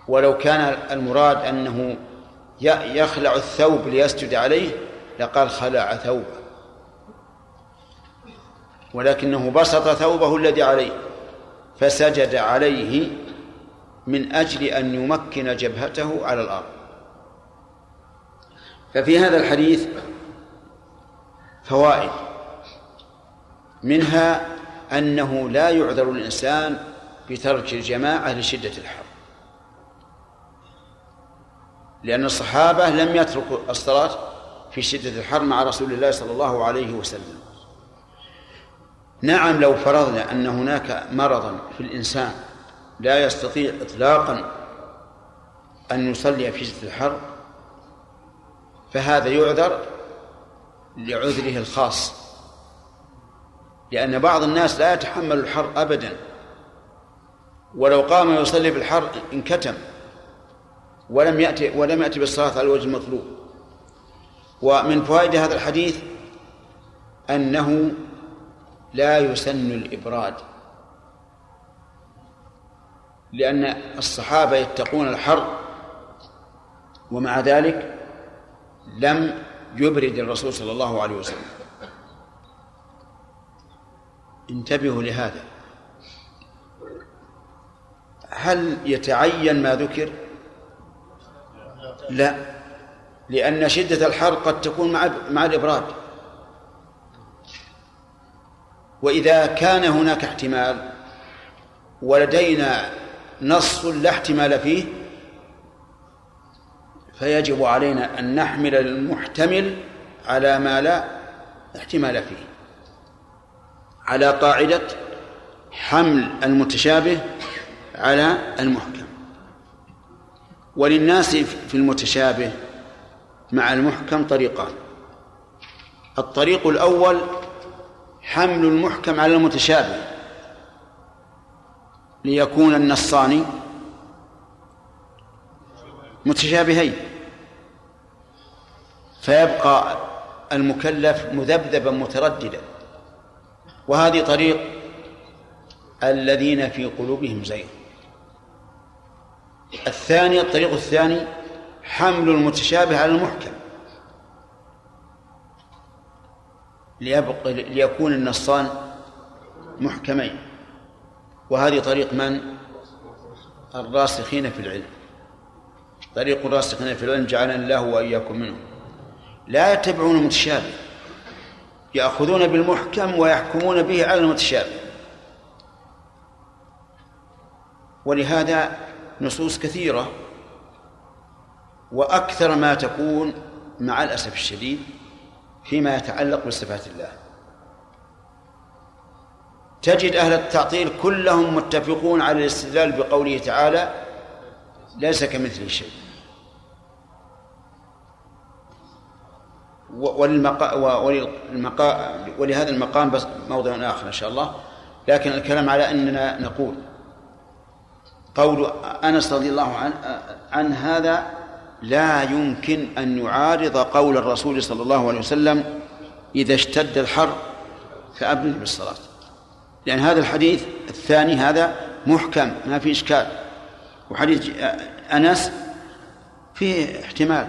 ولو كان المراد أنه يخلع الثوب ليسجد عليه لقال خلع ثوبه. ولكنه بسط ثوبه الذي عليه فسجد عليه من أجل أن يمكن جبهته على الأرض. ففي هذا الحديث فوائد منها أنه لا يعذر الإنسان بترك الجماعة لشدة الحر لأن الصحابة لم يتركوا الصلاة في شدة الحر مع رسول الله صلى الله عليه وسلم. نعم لو فرضنا أن هناك مرضا في الإنسان لا يستطيع إطلاقا أن يصلي في شدة الحر فهذا يعذر لعذره الخاص لأن بعض الناس لا يتحمل الحر أبدا. ولو قام يصلي بالحر انكتم ولم يأتي ولم يأتي بالصلاة على الوجه المطلوب. ومن فوائد هذا الحديث أنه لا يسن الإبراد لأن الصحابة يتقون الحر ومع ذلك لم يبرد الرسول صلى الله عليه وسلم. انتبهوا لهذا. هل يتعين ما ذكر؟ لا لأن شدة الحر قد تكون مع مع الإبراد. وإذا كان هناك احتمال ولدينا نص لا احتمال فيه فيجب علينا أن نحمل المحتمل على ما لا احتمال فيه. على قاعدة حمل المتشابه على المحكم. وللناس في المتشابه مع المحكم طريقان. الطريق الأول حمل المحكم على المتشابه. ليكون النصان متشابهين. فيبقى المكلف مذبذبا مترددا. وهذه طريق الذين في قلوبهم زيغ. الثاني الطريق الثاني حمل المتشابه على المحكم. ليبقى ليكون النصان محكمين. وهذه طريق من؟ الراسخين في العلم. طريق الراسخين في العلم جعلنا الله وإياكم منهم. لا يتبعون المتشابه يأخذون بالمحكم ويحكمون به على المتشابه. ولهذا نصوص كثيرة وأكثر ما تكون مع الأسف الشديد فيما يتعلق بصفات الله. تجد أهل التعطيل كلهم متفقون على الاستدلال بقوله تعالى ليس كمثله شيء. وللمقا وللمقا ولهذا المقام بس موضع آخر إن شاء الله. لكن الكلام على أننا نقول قول أنس رضي الله عنه عن هذا لا يمكن أن يعارض قول الرسول صلى الله عليه وسلم إذا اشتد الحر فأبني بالصلاة. لأن هذا الحديث الثاني هذا محكم ما في إشكال. وحديث أنس فيه احتمال.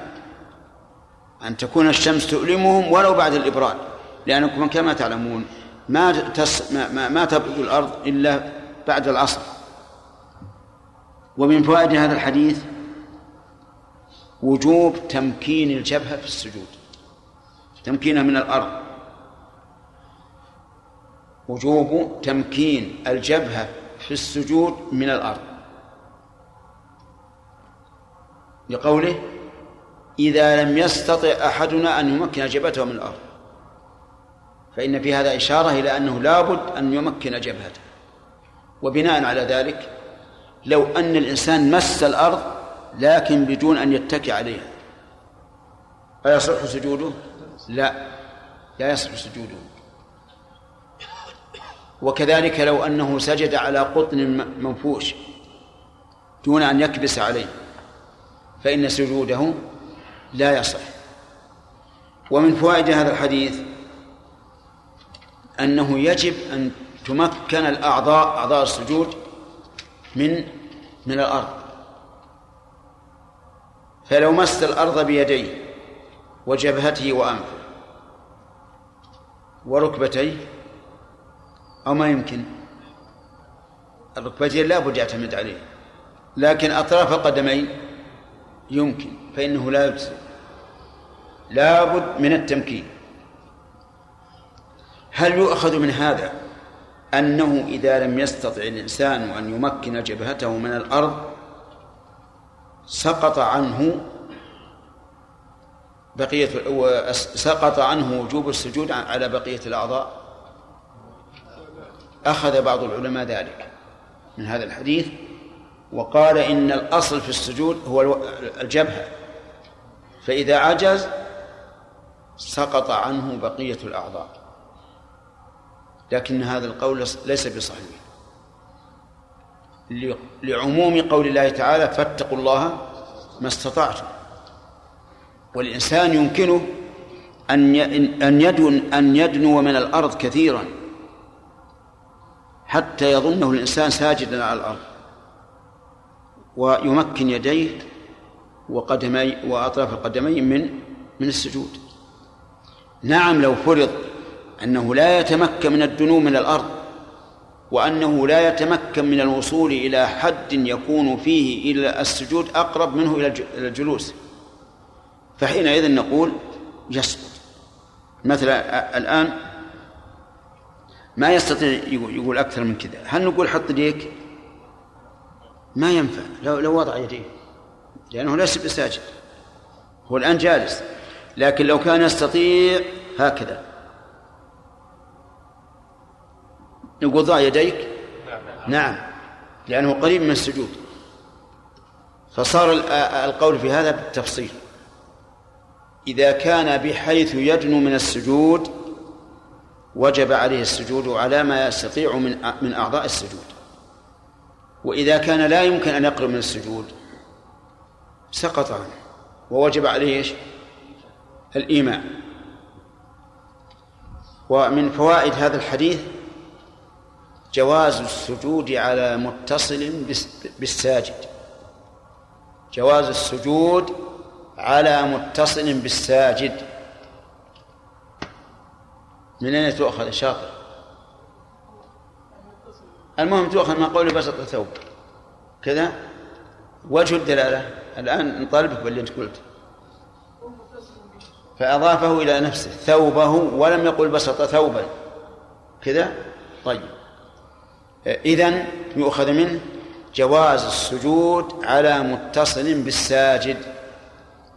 أن تكون الشمس تؤلمهم ولو بعد الإبراد. لأنكم كما تعلمون ما تس ما, ما, ما تبرد الأرض إلا بعد العصر. ومن فوائد هذا الحديث وجوب تمكين الجبهة في السجود. تمكينها من الأرض. وجوب تمكين الجبهة في السجود من الأرض. لقوله إذا لم يستطع أحدنا أن يمكن جبهته من الأرض. فإن في هذا إشارة إلى أنه لابد أن يمكن جبهته. وبناء على ذلك لو أن الإنسان مس الأرض لكن بدون أن يتكي عليها. أيصح سجوده؟ لا لا يصح سجوده. وكذلك لو أنه سجد على قطن منفوش دون أن يكبس عليه فإن سجوده لا يصح. ومن فوائد هذا الحديث أنه يجب أن تمكن الأعضاء أعضاء السجود من من الأرض. فلو مس الأرض بيديه وجبهته وأنفه. وركبتيه أو ما يمكن. الركبتين لا بد يعتمد عليه. لكن أطراف القدمين يمكن فإنه لا يجزي لا بد من التمكين. هل يؤخذ من هذا أنه إذا لم يستطع الإنسان أن يمكن جبهته من الأرض سقط عنه بقية سقط عنه وجوب السجود على بقية الأعضاء. أخذ بعض العلماء ذلك من هذا الحديث وقال إن الأصل في السجود هو الجبهة. فإذا عجز سقط عنه بقية الأعضاء. لكن هذا القول ليس بصحيح. لعموم قول الله تعالى فاتقوا الله ما استطعتم. والإنسان يمكنه أن أن يدن أن يدنو من الأرض كثيرا حتى يظنه الإنسان ساجدا على الأرض. ويمكن يديه وقدمي وأطراف القدمين من من السجود. نعم لو فرض أنه لا يتمكن من الدنو من الأرض وأنه لا يتمكن من الوصول إلى حد يكون فيه إلى السجود أقرب منه إلى الجلوس. فحينئذ نقول يسقط. مثلا الآن ما يستطيع يقول أكثر من كذا. هل نقول حط يديك؟ ما ينفع. لو لو وضع يديه. لأنه ليس بساجد. هو الآن جالس. لكن لو كان يستطيع هكذا. نقول ضع يديك؟ نعم. لأنه قريب من السجود. فصار القول في هذا بالتفصيل. إذا كان بحيث يدنو من السجود وجب عليه السجود على ما يستطيع من من أعضاء السجود. وإذا كان لا يمكن أن يقرب من السجود سقط عنه. ووجب عليه إيش؟ الإيمان ومن فوائد هذا الحديث جواز السجود على متصل بالساجد. جواز السجود على متصل بالساجد. من أين تؤخذ الشاطر المهم تؤخذ من قول بسط الثوب. كذا؟ وجه الدلالة. الآن نطالبك باللي أنت قلت. فأضافه إلى نفسه. ثوبه ولم يقل بسط ثوبا. كذا؟ طيب. إذن يؤخذ منه جواز السجود على متصل بالساجد.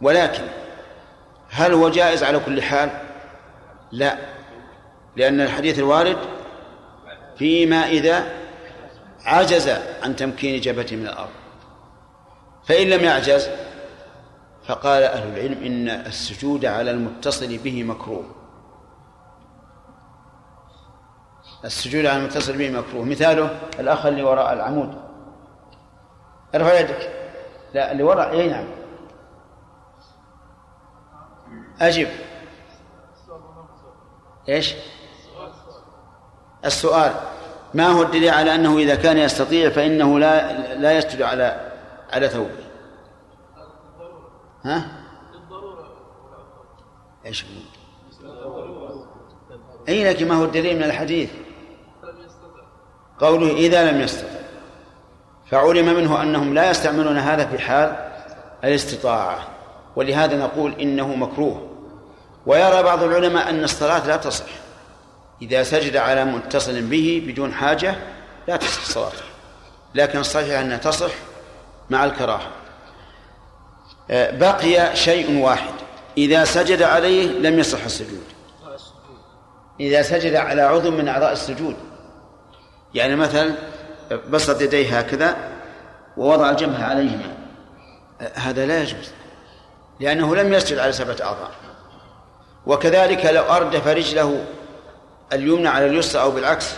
ولكن هل هو جائز على كل حال؟ لا لأن الحديث الوارد فيما إذا عجز عن تمكين جبهته من الأرض. فإن لم يعجز فقال أهل العلم إن السجود على المتصل به مكروه. السجود على المتصل به مكروه. مثاله الأخ اللي وراء العمود. ارفع يدك. لا اللي وراء أي نعم. أجب إيش؟ السؤال. ما هو الدليل على أنه إذا كان يستطيع فإنه لا لا يسجد على على ثوبه؟ ها؟ إيش؟ أي لكن ما هو الدليل من الحديث؟ قوله إذا لم يستطع. فعلم منه أنهم لا يستعملون هذا في حال الاستطاعة. ولهذا نقول إنه مكروه. ويرى بعض العلماء أن الصلاة لا تصح. إذا سجد على متصل به بدون حاجة لا تصح صلاته. لكن الصحيح أنها تصح مع الكراهة. آه، بقي شيء واحد. إذا سجد عليه لم يصح السجود. إذا سجد على عضو من أعضاء السجود. يعني مثلا بسط يديه هكذا ووضع الجبهة عليهما. هذا لا يجوز لأنه لم يسجد على سبعة أعضاء وكذلك لو أردف رجله اليمنى على اليسرى أو بالعكس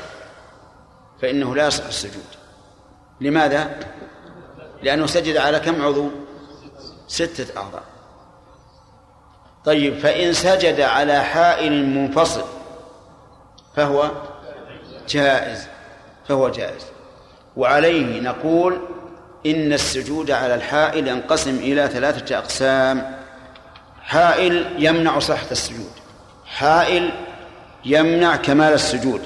فإنه لا يصح السجود. لماذا؟ لأنه سجد على كم عضو؟ ستة أعضاء طيب فإن سجد على حائل منفصل فهو جائز. فهو جائز. وعليه نقول إن السجود على الحائل ينقسم إلى ثلاثة أقسام. حائل يمنع صحة السجود. حائل يمنع كمال السجود.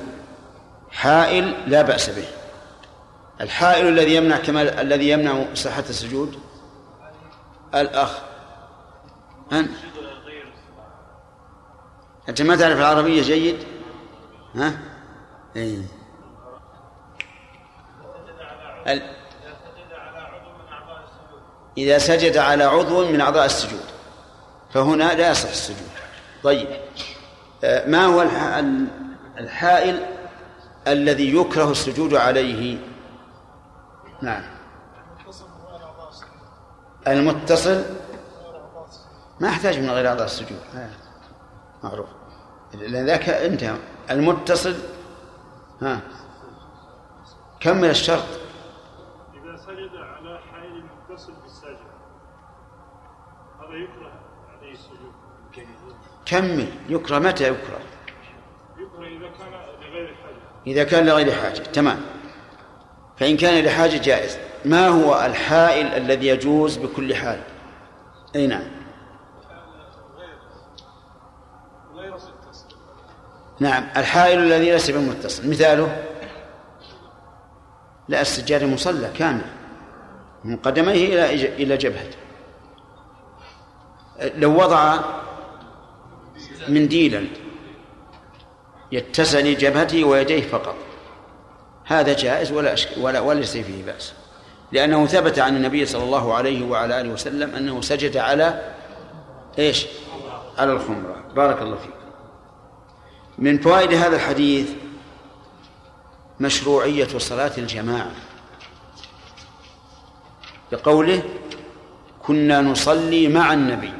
حائل لا بأس به. الحائل الذي يمنع كمال الذي يمنع صحة السجود؟ الأخ. أنت. أنت ما تعرف العربية جيد؟ ها؟ إيه. ال... إذا سجد على عضو من أعضاء السجود. فهنا لا يصح السجود. طيب. ما هو الحائل الذي يكره السجود عليه؟ نعم. المتصل؟ ما يحتاج من غير أعضاء السجود. معروف. لأن ذاك انتهى. المتصل؟ ها. كمل الشرط إذا سجد على حائل متصل بالساجد هذا يكره عليه السجود كمل يكره متى يكره؟ إذا كان لغير حاجة تمام. فإن كان لحاجة جائز. ما هو الحائل الذي يجوز بكل حال؟ أي نعم. نعم الحائل الذي ليس بالمتصل مثاله؟ لا السجادة مصلى كامل. من قدميه إلى إلى جبهته لو وضع منديلا يتسع لجبهته ويديه فقط. هذا جائز ولا أشك ولا وليس فيه بأس. لأنه ثبت عن النبي صلى الله عليه وعلى آله وسلم أنه سجد على إيش؟ على الخمرة. بارك الله فيك. من فوائد هذا الحديث مشروعية صلاة الجماعة. بقوله كنا نصلي مع النبي.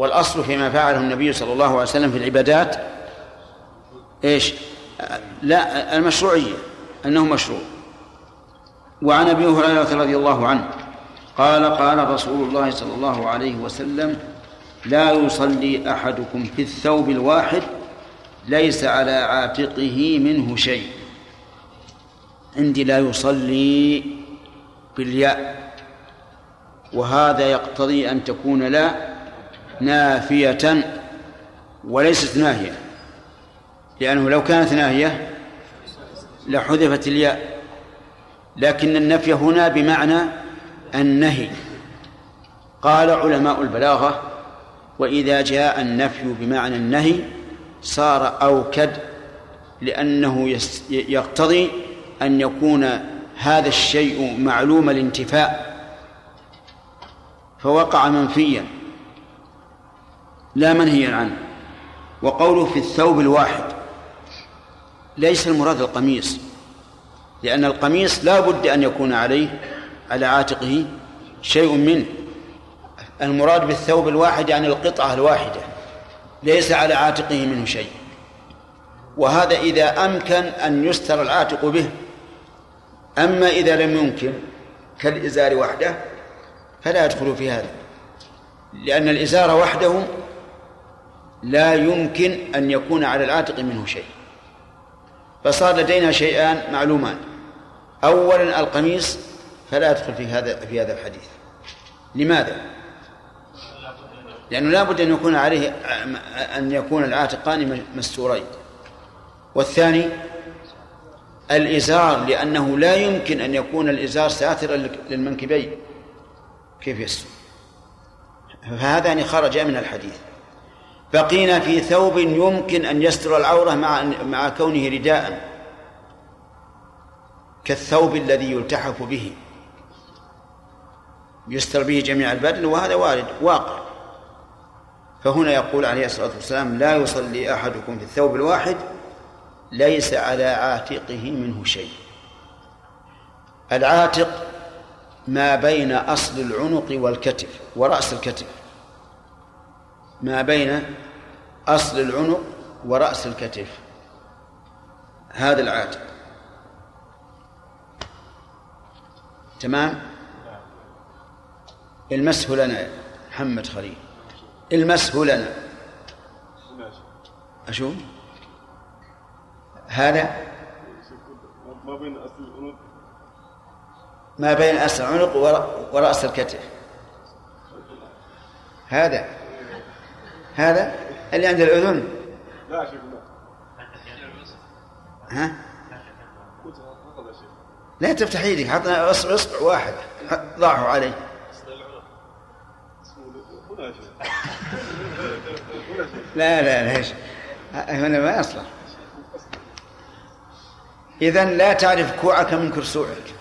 والأصل فيما فعله النبي صلى الله عليه وسلم في العبادات إيش؟ لا المشروعية أنه مشروع وعن أبي هريرة رضي الله عنه قال قال رسول الله صلى الله عليه وسلم لا يصلي أحدكم في الثوب الواحد ليس على عاتقه منه شيء عندي لا يصلي بالياء وهذا يقتضي أن تكون لا نافية وليست ناهية لأنه لو كانت ناهية لحذفت الياء لكن النفي هنا بمعنى النهي. قال علماء البلاغة وإذا جاء النفي بمعنى النهي صار أوكد لأنه يقتضي أن يكون هذا الشيء معلوم الانتفاء فوقع منفيا. لا منهيا عنه. وقوله في الثوب الواحد ليس المراد القميص لأن القميص لا بد أن يكون عليه على عاتقه شيء منه. المراد بالثوب الواحد يعني القطعة الواحدة ليس على عاتقه منه شيء. وهذا إذا أمكن أن يستر العاتق به. أما إذا لم يمكن كالإزار وحده فلا يدخل في هذا لأن الإزار وحده لا يمكن أن يكون على العاتق منه شيء. فصار لدينا شيئان معلومان. أولا القميص فلا يدخل في هذا في هذا الحديث. لماذا؟ لأنه لا بد أن يكون عليه أن يكون العاتقان مستورين. والثاني الإزار لأنه لا يمكن أن يكون الإزار ساترا للمنكبين. كيف يستر فهذان خرجا من الحديث. بقينا في ثوب يمكن أن يستر العورة مع مع كونه رداء. كالثوب الذي يلتحف به. يستر به جميع البدن وهذا وارد واقع. فهنا يقول عليه الصلاة والسلام لا يصلي أحدكم في الثوب الواحد ليس على عاتقه منه شيء. العاتق ما بين أصل العنق والكتف ورأس الكتف. ما بين أصل العنق ورأس الكتف. هذا العاتق تمام؟ المسه لنا محمد خليل. المسه لنا. أشوف. هذا؟ ما بين أصل العنق. ما بين أصل العنق ورأس الكتف. هذا. هذا اللي عند الأذن. لا شيخ لا. ها؟ لا تفتح يدك حط اصبع اصبع واحد. ضعه عليه. لا لا ليش هنا ما يصلح. إذا لا تعرف كوعك من كرسوعك.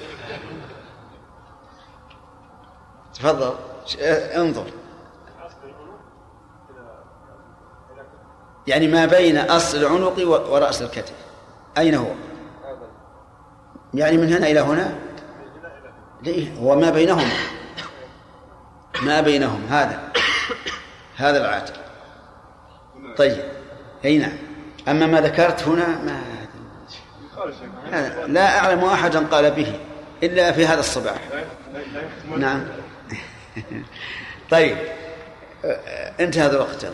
تفضل انظر. يعني ما بين أصل العنق ورأس الكتف. أين هو؟ يعني من هنا إلى هنا؟ ليه؟ هو ما بينهما. ما بينهم هذا هذا العاتق. طيب أي نعم. أما ما ذكرت هنا ما لا أعلم أحدا قال به إلا في هذا الصباح. نعم. طيب انتهى هذا الوقت.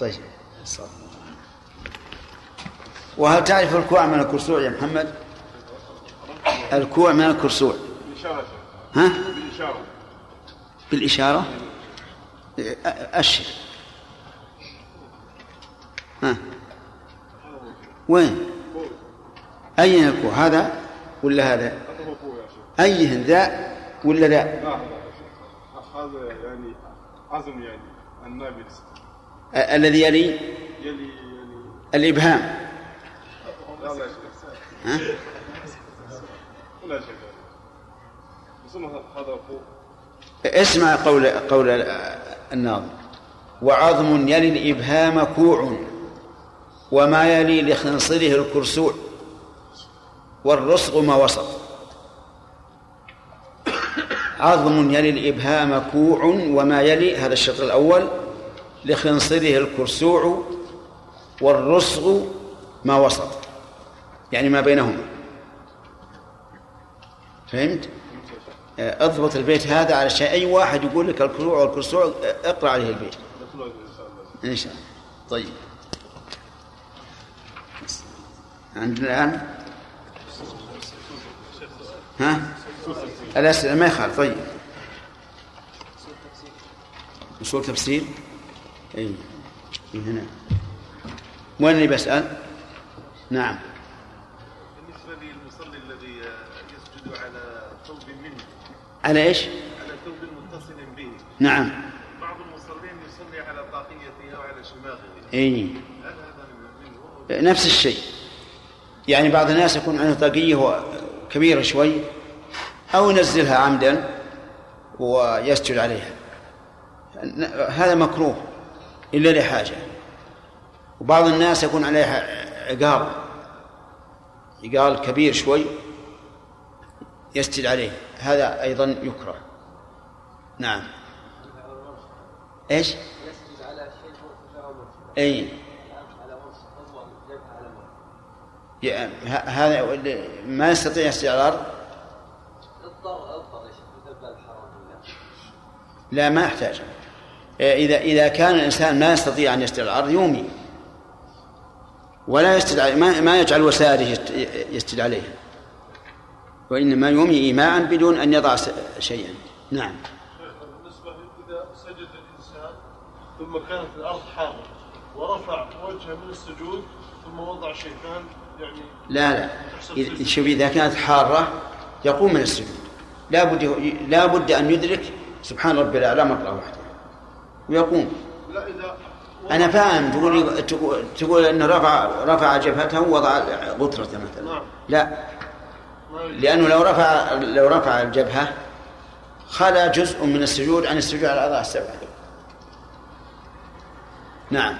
طيب. وهل تعرف الكوع من الكرسوع يا محمد؟ الكوع من الكرسوع. ها؟ بالإشارة. بالإشارة؟ أشر ها. وين؟ أين الكوع؟ هذا ولا هذا؟ أيهن ذا ولا ذا؟ لا هذا يعني عزم يعني النابلس. الذي يلي الإبهام. ها؟ اسمع قول قول الناظم. وعظم يلي الإبهام كوع وما يلي لخنصره الكرسوع والرسغ ما وسط. عظم يلي الإبهام كوع وما يلي هذا الشطر الأول. لخنصره الكرسوع والرسغ ما وسط. يعني ما بينهما. فهمت؟ آه، اضبط البيت هذا على شيء. أي واحد يقول لك الكروع والكرسوع آه، اقرأ عليه البيت. إن شاء الله. طيب. عندنا الآن؟ ها؟ الأسئلة ما يخالف. طيب. أصول تفسير؟ اي إي هنا. وين اللي بسأل؟ نعم. بالنسبة للمصلي الذي يسجد على ثوب منه. على إيش؟ على ثوب متصل به. نعم. بعض المصلين يصلي على طاقيته أو على شماغه. اي هل هذا منه؟ نفس الشيء. يعني بعض الناس يكون عنده طاقية كبيرة شوي أو ينزلها عمدا ويسجد عليها. هذا مكروه. إلا لحاجة. وبعض الناس يكون عليها عقال عقال كبير شوي يسجد عليه. هذا أيضا يكره. نعم. إيش؟ يسجد على شيء اي هذا ما يستطيع يسجد على بالله لا. ما يحتاج إذا إذا كان الإنسان ما يستطيع أن يسجد على الأرض يومي. ولا يسجد عليه ما, ما يجعل وسائله يسجد عليها وإنما يومي إيماء بدون أن يضع شيئا. نعم. بالنسبة إذا سجد الإنسان ثم كانت الأرض حارة ورفع وجهه من السجود ثم وضع شيء فهل يعني لا لا. شوف إذا كانت حارة يقوم من السجود. لا بد لا بد أن يدرك سبحان ربي الأعلى مرة واحدة ويقوم. لا إذا أنا فاهم تقول تقول, تقول أنه رفع رفع جبهته ووضع غترته مثلا. نعم. لا. يجوز. لأنه لو رفع لو رفع الجبهة خلا جزء من السجود عن السجود على الأعضاء السبعة نعم.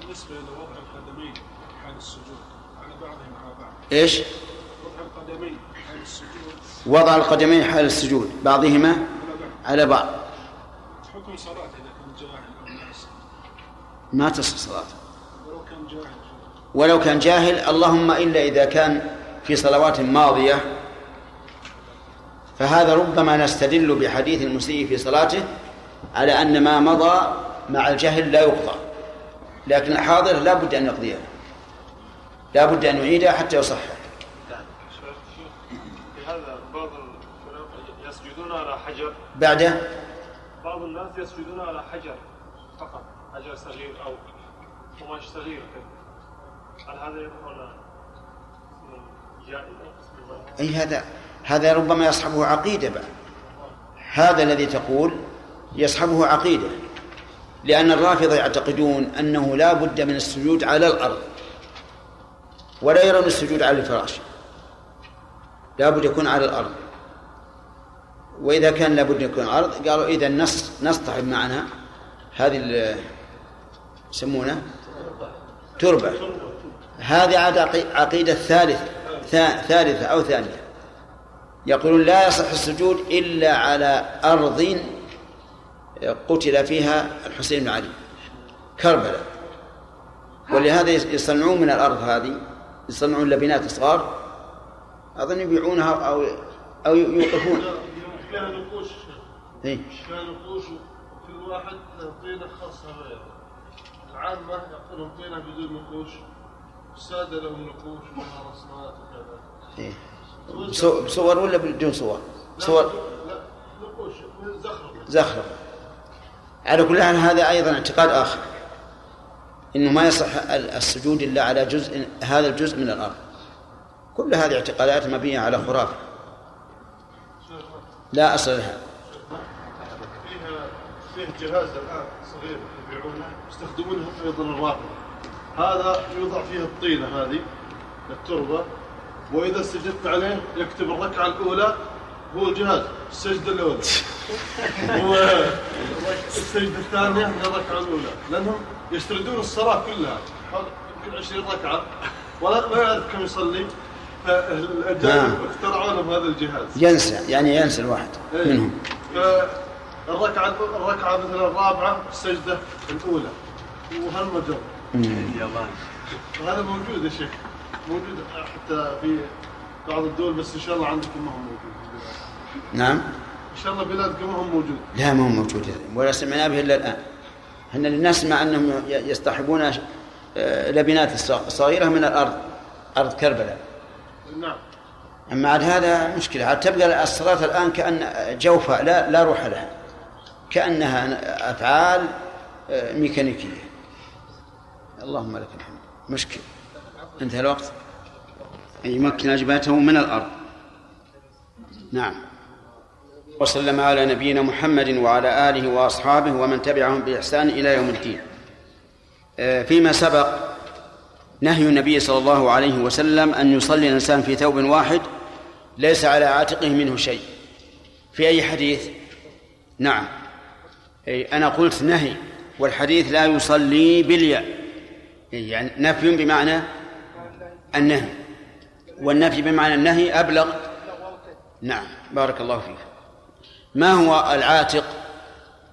بالنسبة لوضع القدمين حال السجود على بعضهم على بعض. إيش؟ وضع القدمين حال السجود. وضع القدمين حال السجود. بعضهما؟ على بعض. حكم صلاته إذا كان جاهل ما تصح صلاته ولو كان جاهل. ولو كان جاهل اللهم إلا إذا كان في صلوات ماضية. فهذا ربما نستدل بحديث المسيء في صلاته على أن ما مضى مع الجهل لا يقضى. لكن الحاضر لا بد أن يقضيها لا بد أن يعيدها حتى يصح. في هذا بعض يسجدون على حجر. بعده؟ بعض الناس يسجدون على حجر فقط حجر صغير أو قماش صغير. هل هذا يدخل؟ أي هذا هذا ربما يصحبه عقيدة بعد هذا الذي تقول يصحبه عقيدة لأن الرافضة يعتقدون أنه لا بد من السجود على الأرض ولا يرون السجود على الفراش. لا بد يكون على الأرض. وإذا كان لابد يكون الأرض قالوا إذا نص نصطحب معنا هذه يسمونه تربة. هذه عاد عقي- عقيدة ثالث ثا- ثالثة أو ثانية. يقولون لا يصح السجود إلا على أرض قتل فيها الحسين بن علي. كربلاء. ولهذا يصنعون من الأرض هذه يصنعون لبنات صغار أظن يبيعونها أو أو يوقفون. فيها نقوش. إيه. فيها نقوش وكل واحد له طينة خاصة العامه يقولون طينة بدون نقوش. الساده لهم نقوش ولها رسمات وكذا. إيه. بصو- بصور ولا بدون صور؟ صور. لا نقوش زخرفه زخرفة على كل حال هذا أيضا اعتقاد آخر. إنه ما يصح ال- السجود إلا على جزء هذا الجزء من الأرض. كل هذه اعتقادات مبنية على خرافة. لا أصل لها فيه جهاز الآن صغير يبيعونه يستخدمونه أيضا الرافضه هذا يوضع فيه الطينة هذه التربة وإذا سجدت عليه يكتب الركعة الأولى هو الجهاز السجدة الأولى. والسجده الثانية من الركعة الأولى. لأنهم يستردون الصلاة كلها يمكن 20 ركعة. ولا ما يعرف كم يصلي. اخترعوا لهم هذا الجهاز. ينسى يعني ينسى الواحد إيه. منهم. فالركعة الركعة مثلا الرابعة السجدة الأولى. وهالمجر وهذا موجود يا شيخ. موجود حتى في بعض الدول بس إن شاء الله عندكم ما هو موجود. نعم. إن شاء الله بلادكم ما هو موجود. لا ما هو موجود هذا. ولا سمعنا به إلا الآن. إحنا نسمع أنهم ي- يصطحبون آه، لبنات صغيرة من الأرض أرض كربلاء. نعم. أما عاد هذا مشكلة. عاد تبقى الصلاة الآن كأن جوفاء لا لا روح لها. كأنها أفعال آه، ميكانيكية. اللهم لك الحمد. مشكل انتهى الوقت؟ يمكن اجباته من الأرض. نعم. وسلم على نبينا محمد وعلى آله وأصحابه ومن تبعهم بإحسان إلى يوم الدين. آه، فيما سبق نهي النبي صلى الله عليه وسلم أن يصلي الإنسان في ثوب واحد ليس على عاتقه منه شيء. في أي حديث؟ نعم. أي أنا قلت نهي والحديث لا يصلي بالياء. أي يعني نفي بمعنى النهي. والنفي بمعنى النهي أبلغ. نعم. بارك الله فيك. ما هو العاتق؟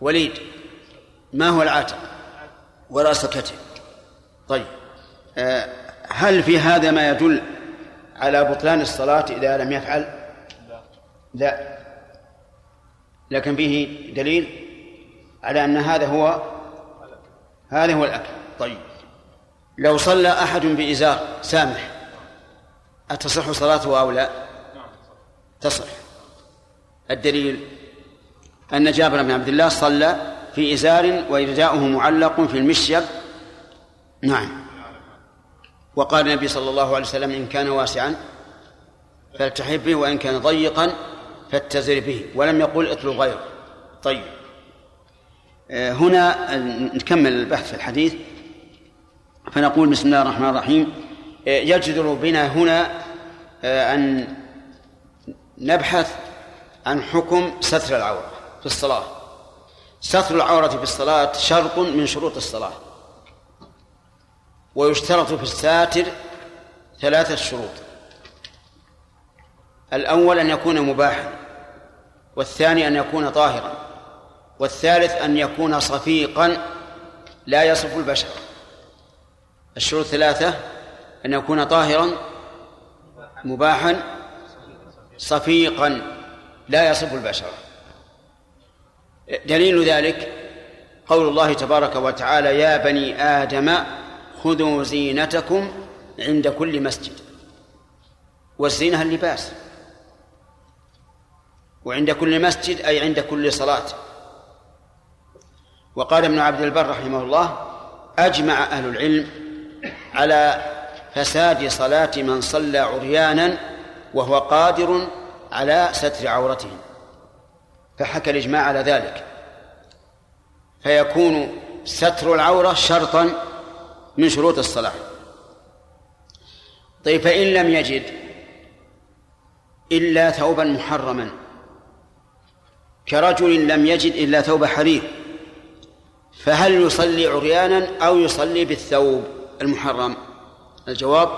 وليد ما هو العاتق؟ وراس الكتف طيب. هل في هذا ما يدل على بطلان الصلاة إذا لم يفعل؟ لا. لكن فيه دليل على أن هذا هو هذا هو الأكل. طيب. لو صلى أحد بإزار سامح أتصح صلاته أو لا؟ تصح. الدليل أن جابر بن عبد الله صلى في إزار وإرداؤه معلق في المشيب. نعم. وقال النبي صلى الله عليه وسلم إن كان واسعا فالتحف به وإن كان ضيقا فاتزر به. ولم يقل اطلب غيره. طيب. آه، هنا نكمل البحث في الحديث. فنقول بسم الله الرحمن الرحيم. آه، يجدر بنا هنا آه، أن نبحث عن حكم ستر العورة في الصلاة. ستر العورة في الصلاة شرط من شروط الصلاة. ويشترط في الساتر ثلاثة شروط. الأول أن يكون مباحا والثاني أن يكون طاهرا والثالث أن يكون صفيقا لا يصف البشر. الشروط الثلاثة أن يكون طاهرا مباحا صفيقا لا يصف البشر. دليل ذلك قول الله تبارك وتعالى يا بني آدم خذوا زينتكم عند كل مسجد. والزينة اللباس. وعند كل مسجد أي عند كل صلاة. وقال ابن عبد البر رحمه الله أجمع أهل العلم على فساد صلاة من صلى عريانا وهو قادر على ستر عورته فحكى الإجماع على ذلك. فيكون ستر العورة شرطا من شروط الصلاة. طيب فإن لم يجد إلا ثوبا محرما كرجل لم يجد إلا ثوب حرير فهل يصلي عريانا أو يصلي بالثوب المحرم؟ الجواب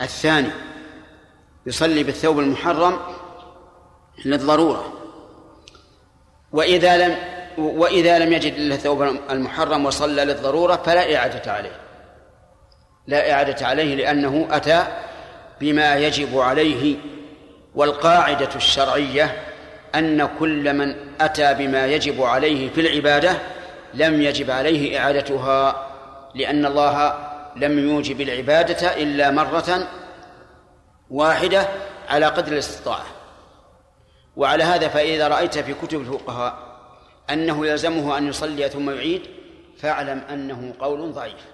الثاني يصلي بالثوب المحرم للضرورة. وإذا لم وإذا لم يجد إلا الثوب المحرم وصلى للضرورة فلا إعادة عليه. لا إعادة عليه لأنه أتى بما يجب عليه والقاعدة الشرعية أن كل من أتى بما يجب عليه في العبادة لم يجب عليه إعادتها لأن الله لم يوجب العبادة إلا مرة واحدة على قدر الاستطاعة. وعلى هذا فإذا رأيت في كتب الفقهاء أنه يلزمه أن يصلي ثم يعيد فاعلم أنه قول ضعيف.